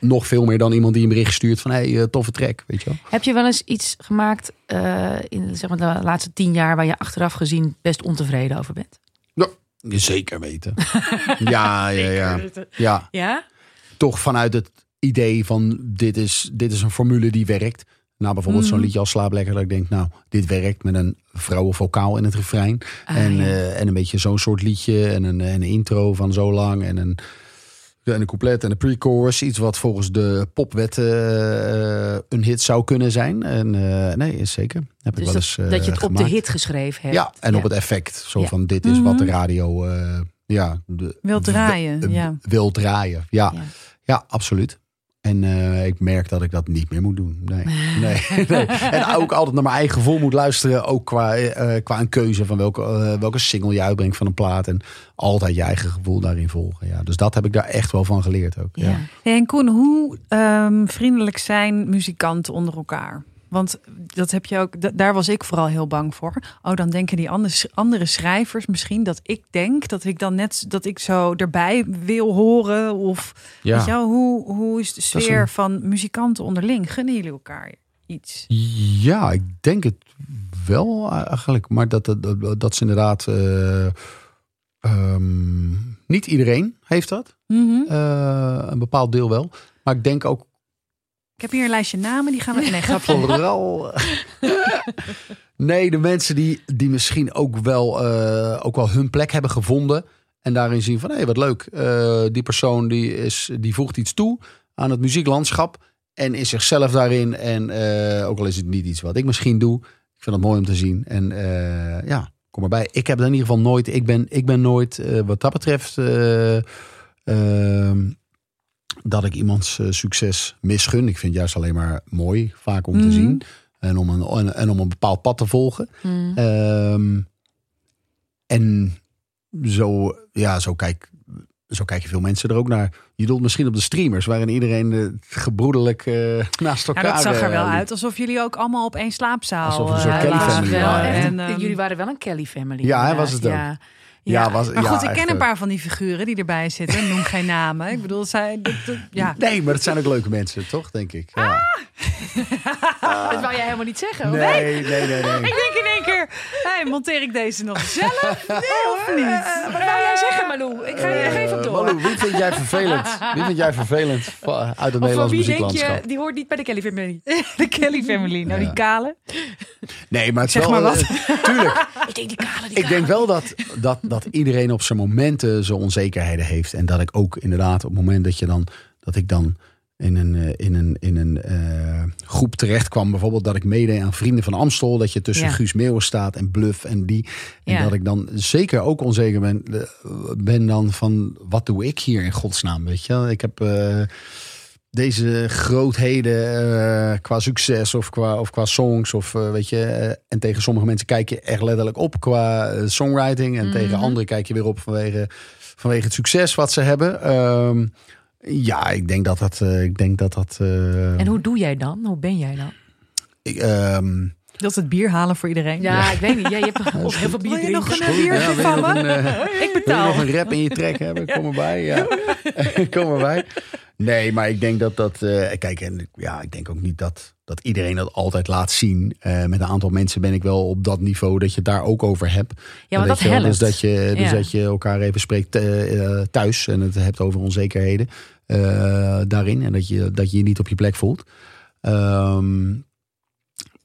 nog veel meer dan iemand die een bericht stuurt van hey, eh, toffe track, weet je wel. Heb je wel eens iets gemaakt in zeg maar, de laatste tien jaar waar je achteraf gezien best ontevreden over bent? Je zeker weten. *laughs* ja, ja, ja. Ja, Ja? toch vanuit het idee van dit is, dit is een formule die werkt. Nou, bijvoorbeeld zo'n Mhm. liedje als Slaap Lekker. Dat ik denk, nou, dit werkt met een vrouwenvokaal in het refrein. Ah, en, ja. eh, en een beetje zo'n soort liedje. En een, en een intro van zo lang. En een, en een couplet en een pre-chorus. Iets wat volgens de popwetten eh, een hit zou kunnen zijn. En eh, nee, is zeker. Heb ik Dus wel dat, eens eh, dat je het op de hit geschreven hebt. Ja, en op het effect. Zo Ja. van, dit is wat de Mhm. radio ja, de, Wil draaien, ja. wil draaien. Ja. ja. absoluut. En eh, ik merk dat ik dat niet meer moet doen. Nee. *laughs* nee, nee. En ook altijd naar mijn eigen gevoel moet luisteren. Ook qua, eh, qua een keuze van welke, eh, welke single je uitbrengt van een plaat. En altijd je eigen gevoel daarin volgen. Ja. Dus dat heb ik daar echt wel van geleerd ook. Ja. Ja. Hey, en Koen, hoe ehm, vriendelijk zijn muzikanten onder elkaar? Want dat heb je ook, daar was ik vooral heel bang voor. Oh, dan denken die andere, schrijvers misschien dat ik denk dat ik dan net dat ik zo erbij wil horen. Of Ja. weet je wel, hoe, hoe is de sfeer een- van muzikanten onderling? Gunnen jullie elkaar iets? Ja, ik denk het wel eigenlijk. Maar dat, dat, dat, dat is inderdaad... eh, ehm, niet iedereen heeft dat. Mhm. Eh, een bepaald deel wel. Maar ik denk ook Ik heb hier een lijstje namen, die gaan we... Nee, *laughs* grapje. vooral... *laughs* nee, de mensen die, die misschien ook wel, eh, ook wel hun plek hebben gevonden. En daarin zien van, hé, wat leuk. Eh, die persoon die, is, die voegt iets toe aan het muzieklandschap. En is zichzelf daarin. En eh, ook al is het niet iets wat ik misschien doe. Ik vind het mooi om te zien. En eh, ja, kom erbij. Ik heb het in ieder geval nooit... Ik ben, ik ben nooit, eh, wat dat betreft... dat ik iemands eh, succes misgun. Ik vind het juist alleen maar mooi, vaak om te Mhm. zien. En om een, en, en om een bepaald pad te volgen. Mm. Ehm, en zo, ja, zo, kijk, zo kijken veel mensen er ook naar. Je doelt misschien op de streamers, waarin iedereen eh, gebroedelijk eh, naast elkaar... Ja, dat zag er wel uit alsof jullie ook allemaal op één slaapzaal Alsof we een soort Kelly lagen. family wel waren. En, ehm, jullie waren wel een Kelly family. Ja, hè, was het ook. Ja. Ja, was, Maar ja, goed, ik echt, ken een eh, paar van die figuren die erbij zitten. Noem geen namen. Ik bedoel, zij, dat- dat- ja. Nee, maar het zijn ook leuke mensen, toch, denk ik. Ja. *laughs* Dat wou jij helemaal niet zeggen. nee, nee, nee, nee. *laughs* Ik denk in één keer, hey, monteer ik deze nog zelf? *laughs* Nee, of niet? Eh, Wat wou jij zeggen, Malou? Ik ga je hem Eh, door. Malou, wie vind jij vervelend? Wie vind jij vervelend uit het of van Nederlands wie denk je, die hoort niet bij de Kelly family? De Kelly family. Nou, die kale. Nee, maar het is Zeg wel... maar wat. eh, tuurlijk, Ik denk die kale, die ik denk wel dat, dat, dat iedereen op zijn momenten zijn onzekerheden heeft. En dat ik ook inderdaad op het moment dat je dan... Dat ik dan in een, eh, in een, in een eh, groep terecht kwam. Bijvoorbeeld dat ik meedeed aan Vrienden van Amstel. Dat je tussen Ja. Guus Meeuwen staat en Bluff en die. En Ja. dat ik dan zeker ook onzeker ben, eh, ben dan van... Wat doe ik hier in godsnaam, weet je? Ik heb... deze grootheden eh, qua succes of qua, of qua songs. Of, eh, weet je, eh, en tegen sommige mensen kijk je echt letterlijk op qua songwriting. En tegen Mhm. anderen kijk je weer op vanwege, vanwege het succes wat ze hebben. Ehm, ja, ik denk dat dat. eh, ik denk dat, dat eh, En hoe doe jij dan? Hoe ben jij dan? ik, ehm, Dat is het bier halen voor iedereen. Ja, ik weet niet. Jij hebt *laughs* of heel veel bier Wil je nog een je van me? *laughs* Ik Wil je betaal. nog een rap in je trek hebben? *laughs* Kom erbij. Ja. Kom erbij. Nee, maar ik denk dat dat. eh, kijk, en ja, ik denk ook niet dat, dat iedereen dat altijd laat zien. Eh, met een aantal mensen ben ik wel op dat niveau dat je het daar ook over hebt. Ja, maar dat helpt. Dus dat je, dus Ja. dat je elkaar even spreekt eh, thuis en het hebt over onzekerheden daarin. En dat je, dat je je niet op je plek voelt. Ehm,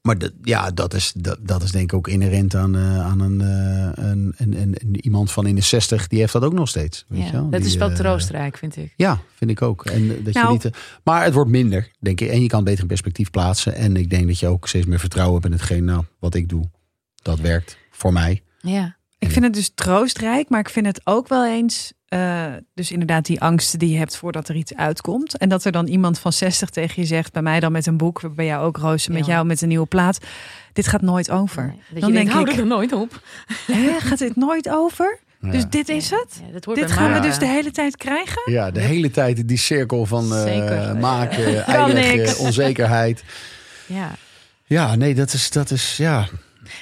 maar dat, ja, dat is, dat, dat is denk ik ook inherent aan, eh, aan een, eh, een, een, een, een- iemand van in de 60. Die heeft dat ook nog steeds. Weet je Ja, wel? dat Die, is wel eh, troostrijk, vind ik. ja, vind ik ook. En dat Nou- je niet, eh, maar het wordt minder, denk ik. En je kan het beter in perspectief plaatsen. En ik denk dat je ook steeds meer vertrouwen hebt in hetgeen, nou, wat ik doe. Dat werkt voor mij. Ja. Ik vind het dus troostrijk, maar ik vind het ook wel eens. Eh, dus inderdaad, die angsten die je hebt voordat er iets uitkomt. En dat er dan iemand van 60 tegen je zegt, bij mij dan met een boek, bij jou ook Roos, met Ja. jou met een nieuwe plaat. Dit gaat nooit over. Nee, Dat Dan je denkt, denk hou ik- er nooit op. *laughs* Hè, gaat dit nooit over? Ja. Dus dit is het? Ja, dat hoort Dit gaan we dus de hele tijd krijgen? Ja, de hele tijd die cirkel van eh, Zeker. maken, *laughs* eindigen, niks. onzekerheid. Ja. Ja, nee, dat is, dat is ja.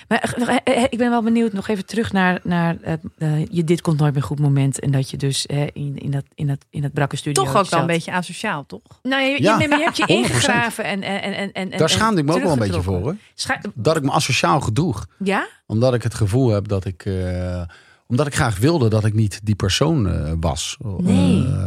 Maar eh, eh, ik ben wel benieuwd nog even terug naar, naar eh, eh, je dit komt nooit meer goed moment. En dat je dus eh, in, in, dat, in, dat, in dat brakke studio Toch ook wel een beetje asociaal, toch? Nou, je, Ja, je, nee, hebt je 100%. ingegraven en, en, en, en, en Daar schaamde ik me ook wel een beetje voor hoor. Scha- Dat ik me asociaal gedroeg. ja? Omdat ik het gevoel heb dat ik. eh, omdat ik graag wilde dat ik niet die persoon eh, was. Nee. Eh,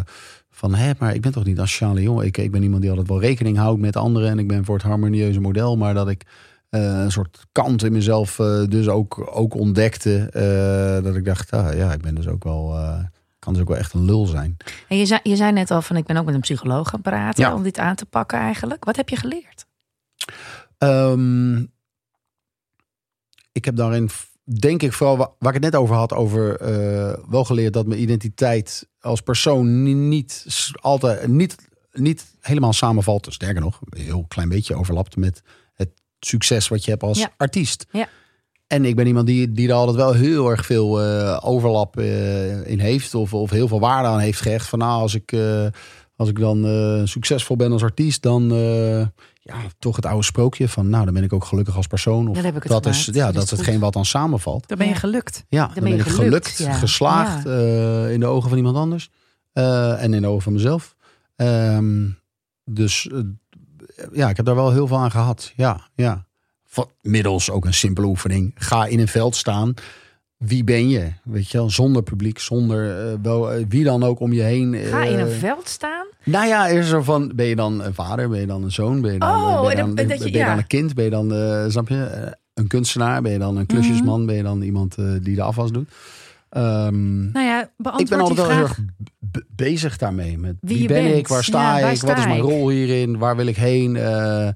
van hé, maar ik ben toch niet een asociale jongen. Ik, ik ben iemand die altijd wel rekening houdt met anderen. En ik ben voor het harmonieuze model. Maar dat ik eh, een soort kant in mezelf eh, dus ook, ook ontdekte. eh, dat ik dacht, ah, ja, ik ben dus ook wel. eh, kan dus ook wel echt een lul zijn. En je zei, je zei net al van ik ben ook met een psycholoog gaan praten Ja. om dit aan te pakken eigenlijk. Wat heb je geleerd? Ehm, ik heb daarin, denk ik, vooral wa- waar ik het net over had, over eh, wel geleerd dat mijn identiteit als persoon ni- niet altijd niet, niet helemaal samenvalt. Sterker nog, een heel klein beetje overlapt met succes wat je hebt als Ja. artiest. Ja. En ik ben iemand die, die er altijd wel heel erg veel eh, overlap eh, in heeft. Of, of heel veel waarde aan heeft gehecht. Van nou, als ik, eh, als ik dan eh, succesvol ben als artiest, dan eh, ja, toch het oude sprookje van nou, dan ben ik ook gelukkig als persoon. Of Dan heb ik het dat is, ja, Dat dat is hetgeen wat dan samenvalt. Dan ben je gelukt. Ja, dan, ben ben je ik gelukt, gelukt, ja. geslaagd eh, in de ogen van iemand anders. eh, en in de ogen van mezelf. Ehm, dus ja, ik heb daar wel heel veel aan gehad. Ja, ja. Middels ook een simpele oefening. Ga in een veld staan. Wie ben je? Weet je wel, zonder publiek, zonder eh, wel, eh, wie dan ook om je heen. Ga in eh, een veld staan? nou ja, is er zo van, ben je dan een vader? Ben je dan een zoon? Ben je dan, Oh, eh, ben je en dan, dat- ben dat je- je dan ja. een kind? Ben je dan, eh, snap je, eh, een kunstenaar? Ben je dan een klusjesman? Ben je dan iemand eh, die de afwas doet? Ehm, Nou ja, beantwoord ik ben altijd die wel heel erg bezig daarmee. Met Wie ben bent. ik? Waar sta Ja, waar ik? sta Wat is mijn rol hierin? Waar wil ik heen? Eh,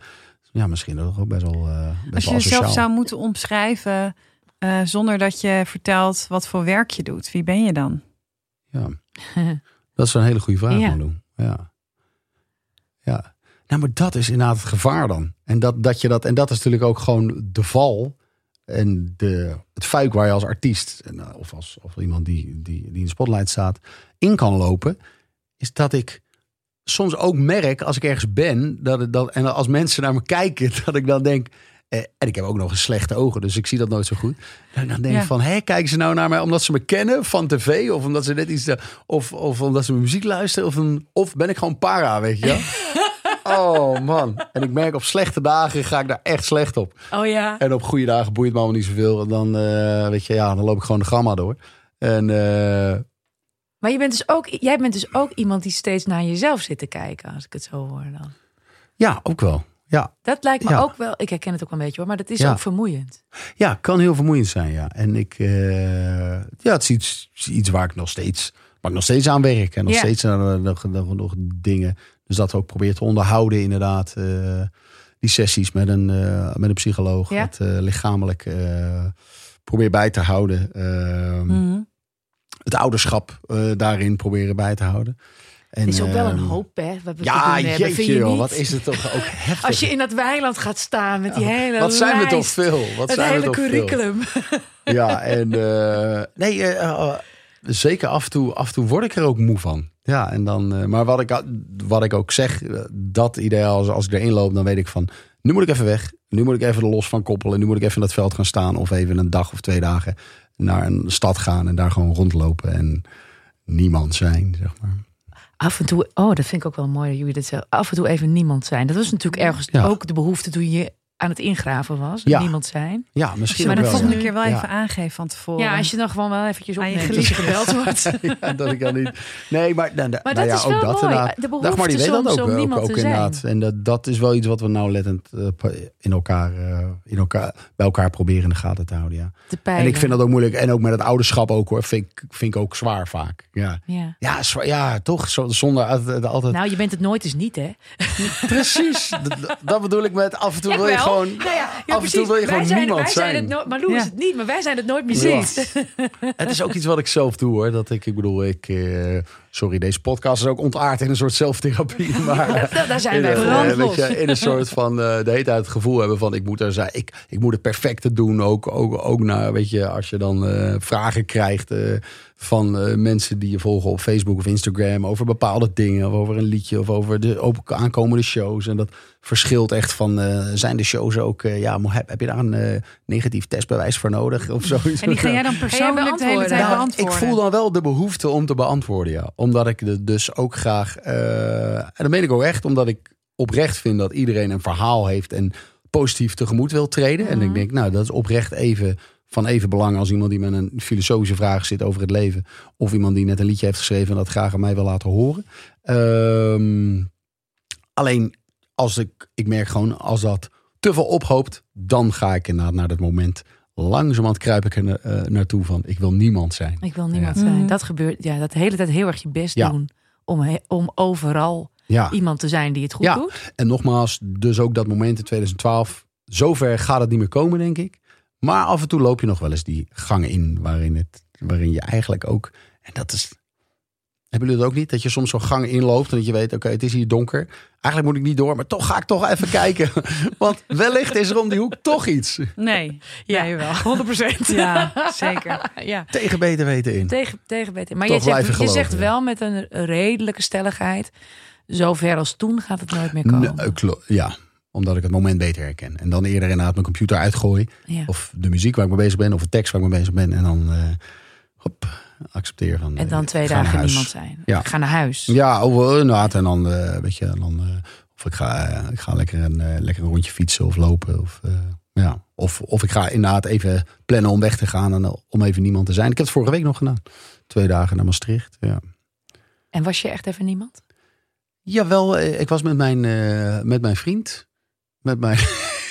ja, misschien ook best wel, eh best Als je jezelf zou moeten omschrijven eh, zonder dat je vertelt wat voor werk je doet, wie ben je dan? Ja. *laughs* Dat is een hele goede vraag, Ja. Malou. Ja. Ja. Nou, maar dat is inderdaad het gevaar dan. En dat, dat, je dat, en dat is natuurlijk ook gewoon de val. En de, het fuik waar je als artiest, eh, of als of iemand die, die, die in de spotlight staat, in kan lopen. Is dat ik soms ook merk als ik ergens ben. Dat het dat, en als mensen naar me *laughs* kijken, dat ik dan denk. eh, En ik heb ook nog eens slechte ogen, dus ik zie dat nooit zo goed. Dan denk ik Ja. van, hé, kijken ze nou naar mij omdat ze me kennen van tv? Of omdat ze net iets, eh, of, of omdat ze mijn muziek luisteren? Of, een, of ben ik gewoon para, weet je wel? *laughs* Oh man. En ik merk op slechte dagen ga ik daar echt slecht op. Oh ja. En op goede dagen boeit me allemaal niet zoveel. En dan, eh, weet je, ja, dan loop ik gewoon de gamma door. En eh, Maar je bent dus ook, jij bent dus ook iemand die steeds naar jezelf zit te kijken, als ik het zo hoor dan. ja, ook wel. Ja, Dat lijkt me Ja. ook wel, ik herken het ook wel een beetje hoor, maar dat is Ja. ook vermoeiend. ja, kan heel vermoeiend zijn, ja. En ik, eh, ja, het is iets, iets waar ik nog steeds, waar ik nog steeds aan werk. En nog Ja. steeds aan nog, nog, nog dingen. Dus dat ook probeer te onderhouden, inderdaad. eh, die sessies met een, eh, met een psycholoog. Ja. Het eh, lichamelijk probeer bij te houden. Ehm, Mhm. Het ouderschap daarin proberen bij te houden. En, Het is ook wel een ehm, hoop hè, wat we Ja, doen hebben, vind jeetje je joh, wat is het toch ook *laughs* heftig. Als je in dat weiland gaat staan met die hele wat zijn we lijst, toch veel? Wat het zijn we hele veel? curriculum. Ja, *laughs* en nee, zeker af en, toe, af en toe word ik er ook moe van. Ja, en dan, eh, maar wat ik, wat ik ook zeg, eh, dat ideaal, als, als ik erin loop, dan weet ik van, nu moet ik even weg. Nu moet ik even er los van koppelen. Nu moet ik even in dat veld gaan staan of even een dag of twee dagen naar een stad gaan en daar gewoon rondlopen en niemand zijn, zeg maar. Af en toe, oh, dat vind ik ook wel mooi dat jullie dat zeggen. Af en toe even niemand zijn. Dat was natuurlijk ergens Ja. ook de behoefte toen je aan het ingraven was. Ja. Niemand zijn. Ja, misschien Maar wel. volgende ja. keer wel Ja. even aangeven van tevoren. Ja, als je dan gewoon wel eventjes Aan je opneemt als je gebeld wordt. *laughs* Ja, dat ik dan niet. Nee, maar, nou, Maar nou dat ja, is ook wel dat mooi. inderdaad. De behoefte Dagmar, die weet dat ook, om ook, niemand ook te zijn. inderdaad. En dat, dat is wel iets wat we nauwlettend eh, in elkaar, eh, in elkaar, bij elkaar proberen in de gaten te houden. Ja. Te En ik vind dat ook moeilijk. En ook met het ouderschap ook hoor. Vind ik, vind ik ook zwaar vaak. Ja, Ja. ja, zwaar, ja toch. Zo, zonder altijd. altijd Nou, je bent het nooit eens niet, hè? Precies. *laughs* dat, dat bedoel ik met af en toe wil je Jawel. Gewoon. Nou ja, ja, af en toe precies. wil je Wij gewoon zijn, niemand wij zijn. zijn. het nooit, Malou Ja. is het niet, maar wij zijn het nooit meer Ja. eens. *laughs* Het is ook iets wat ik zelf doe hoor. Dat ik, ik bedoel, ik. eh, sorry, deze podcast is ook ontaard in een soort zelftherapie. Maar Daar- Daar zijn in, wij eh, weet je, in een soort van eh, de hele tijd het gevoel hebben van ik moet er zijn. Ik, ik moet het perfecte doen. Ook, ook, ook naar, weet je, als je dan eh, vragen krijgt eh, van eh, mensen die je volgen op Facebook of Instagram over bepaalde dingen. Of over een liedje of over de op- aankomende shows. En dat verschilt echt van eh, zijn de shows ook. eh, ja, heb, heb je daar een negatief testbewijs voor nodig of zoiets? En die ga jij dan persoonlijk de hele tijd beantwoorden? Nou, beantwoorden? ik voel dan wel de behoefte om te beantwoorden, ja. Omdat ik de- dus ook graag... eh, en dat meen ik ook echt, omdat ik oprecht vind dat iedereen een verhaal heeft... en positief tegemoet wil treden. En ik denk, nou, dat is oprecht even van even belang... als iemand die met een filosofische vraag zit over het leven... of iemand die net een liedje heeft geschreven... en dat graag aan mij wil laten horen. Ehm, alleen, als ik, ik merk gewoon, als dat te veel ophoopt... dan ga ik inderdaad naar dat moment... Langzamerhand kruip ik er na- eh, naartoe van, ik wil niemand zijn. Ik wil niemand Ja. zijn. Mhm. Dat gebeurt, ja, dat de hele tijd heel erg je best Ja. doen. Om, he- om overal Ja. iemand te zijn die het goed Ja. doet. En nogmaals, dus ook dat moment in 2012. Zover gaat het niet meer komen, denk ik. Maar af en toe loop je nog wel eens die gangen in waarin, het, waarin je eigenlijk ook. En dat is. Hebben jullie dat ook niet? Dat je soms zo'n gang inloopt en dat je weet, oké, het is hier donker. Eigenlijk moet ik niet door, maar toch ga ik toch even *laughs* kijken. Want wellicht is er om die hoek toch iets. Nee, *laughs* Ja, jij wel. 100%. Ja, *laughs* zeker. ja. Tegen beter weten in. Tegen, tegen beter. Maar Toch je zegt, je zegt ja. wel met een redelijke stelligheid. Zover als toen gaat het nooit meer komen. Ja, omdat ik het moment beter herken. En dan eerder inderdaad mijn computer uitgooi. Ja. Of de muziek waar ik mee bezig ben, of de tekst waar ik mee bezig ben. En dan eh, hop, accepteer van. En dan eh, twee dagen niemand zijn. Ja. Ik ga naar huis. Ja, of, eh, inderdaad. En dan, eh, weet je, dan, of ik ga, ik ga lekker, een, lekker een rondje fietsen of lopen. Of, ja. of, of ik ga inderdaad even plannen om weg te gaan en om even niemand te zijn. Ik heb het vorige week nog gedaan. Twee dagen naar Maastricht. Ja. En was je echt even niemand? Jawel, eh, ik was met mijn, met mijn vriend. Met mijn,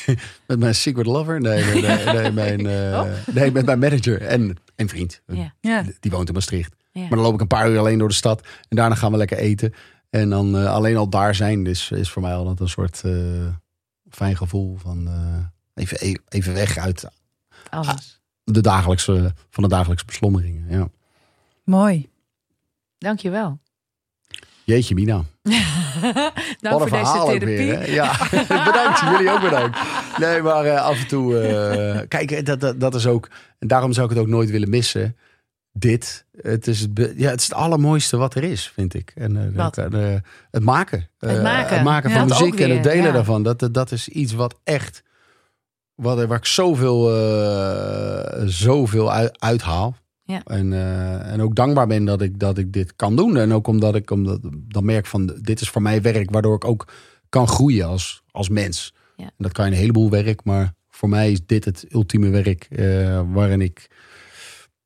*laughs* met mijn secret lover. Nee, nee, nee, *laughs* nee, mijn, eh, Oh. nee met mijn manager en, en vriend. Ja. Die woont in Maastricht. Ja. Maar dan loop ik een paar uur alleen door de stad. En daarna gaan we lekker eten. En dan eh, alleen al daar zijn is, is voor mij altijd een soort eh, fijn gevoel van eh, even, e- even weg uit Alles. de dagelijkse, van de dagelijkse beslommeringen. Ja. Mooi. Dank je wel. Jeetje mina. *laughs* nou, Wat voor een deze therapie. weer. Ja, *laughs* bedankt. Jullie ook bedankt. Nee, maar eh, af en toe... eh, kijk, dat, dat, dat is ook... En daarom zou ik het ook nooit willen missen. Dit. Het is het, ja, het is het allermooiste wat er is, vind ik. En, eh, Wat? het maken. Het maken. het maken Ja, van muziek en het delen ja. daarvan. Dat, dat is iets wat echt... Wat, waar ik zoveel, zoveel uit, uithaal. Ja. En, eh, en ook dankbaar ben dat ik, dat ik dit kan doen. En ook omdat ik omdat, dan merk van dit is voor mij werk waardoor ik ook kan groeien als, als mens. Ja. En dat kan je een heleboel werk, maar voor mij is dit het ultieme werk eh, waarin ik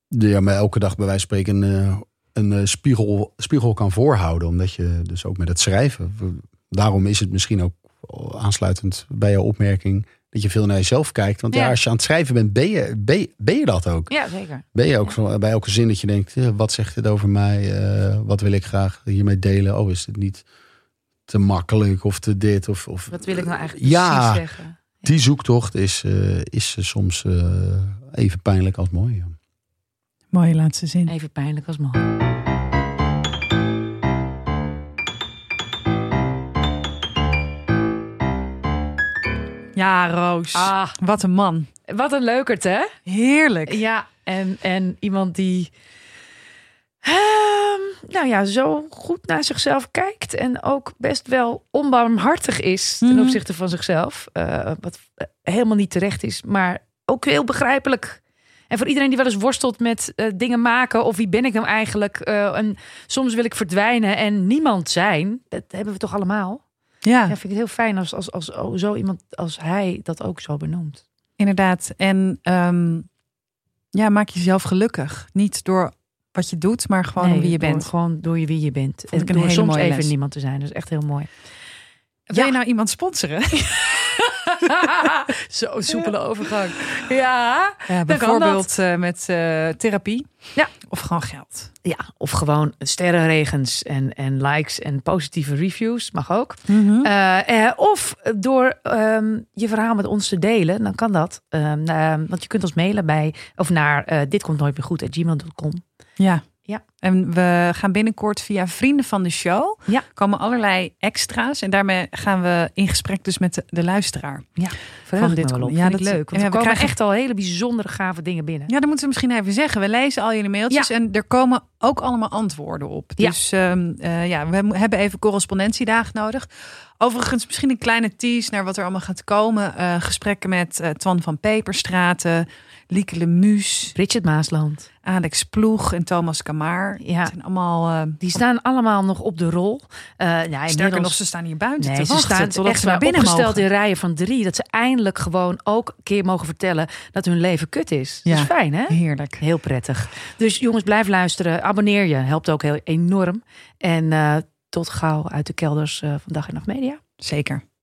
ja, me elke dag bij wijze van spreken eh, een spiegel, spiegel kan voorhouden. Omdat je dus ook met het schrijven. Daarom is het misschien ook aansluitend bij jouw opmerking dat je veel naar jezelf kijkt. Want ja, Ja. als je aan het schrijven bent, ben je, ben, je- ben je dat ook. Ja, zeker. Ben je ook bij elke zin dat je denkt, eh, wat zegt dit over mij? Eh, wat wil ik graag hiermee delen? Oh, is het niet te makkelijk of te dit? Of, of, Wat wil ik nou eigenlijk Ja. precies zeggen? Die zoektocht is, eh, is soms eh, even pijnlijk als mooi. ja. Mooie laatste zin. Even pijnlijk als mooi. Ja, Roos. Ah, Wat een man. wat een leukert, hè? Heerlijk. Ja, en, en iemand die. ehm, nou ja, zo goed naar zichzelf kijkt. En ook best wel onbarmhartig is ten Mhm. opzichte van zichzelf. eh, wat helemaal niet terecht is, maar ook heel begrijpelijk. En voor iedereen die wel eens worstelt met eh, dingen maken. of wie ben ik nou eigenlijk? eh, en soms wil ik verdwijnen en niemand zijn. Dat hebben we toch allemaal? Ja, Ja, vind ik het heel fijn als, als, als, als zo iemand als hij dat ook zo benoemt. inderdaad. En ehm, ja, maak jezelf gelukkig. Niet door wat je doet, maar gewoon Nee, wie je bent. Gewoon door je wie je bent. ik En een door hele soms mooie even les. niemand te zijn. Dat is echt heel mooi. Wil je nou iemand sponsoren? *laughs* *laughs* Zo'n soepele overgang. Ja. Bijvoorbeeld eh, met eh, therapie. Ja. Of gewoon geld. ja, of gewoon sterrenregens en, en likes en positieve reviews. Mag ook. Mhm. Eh, of door ehm, je verhaal met ons te delen. Dan kan dat. Ehm, ehm, want je kunt ons mailen bij of naar dit komt nooit meer goed gmail.com. Ja. Ja. En we gaan binnenkort via vrienden van de show. Ja. Komen allerlei extra's. En daarmee gaan we in gesprek dus met de, de luisteraar. Verheug dit dit wel op. Ja, ja, dat dat- leuk. Want ja, we komen krijgen- echt al hele bijzondere gave dingen binnen. Ja, dat moeten we misschien even zeggen. We lezen al jullie mailtjes en er komen ook allemaal antwoorden op. Ja. Dus ehm, eh, ja, we hebben even correspondentiedagen nodig. Overigens misschien een kleine tease naar wat er allemaal gaat komen. Eh, gesprekken met eh, Twan van Peperstraten, Lieke Lemus, Richard Maasland. Alex Ploeg en Thomas Kamaar. Ja. Zijn allemaal... eh, Die staan allemaal nog op de rol. Eh ja, Sterker inmiddels- nog, ze staan hier buiten Nee, te ze staan totdat echt ze naar binnen opgesteld mogen. in rijen van drie. Dat ze eindelijk gewoon ook een keer mogen vertellen dat hun leven kut is. Dat Ja. is fijn, hè? Heerlijk. Heel prettig. Dus jongens, blijf luisteren. Abonneer je. Helpt ook heel enorm. En tot gauw uit de kelders eh, van Dag en Nacht Media. Zeker.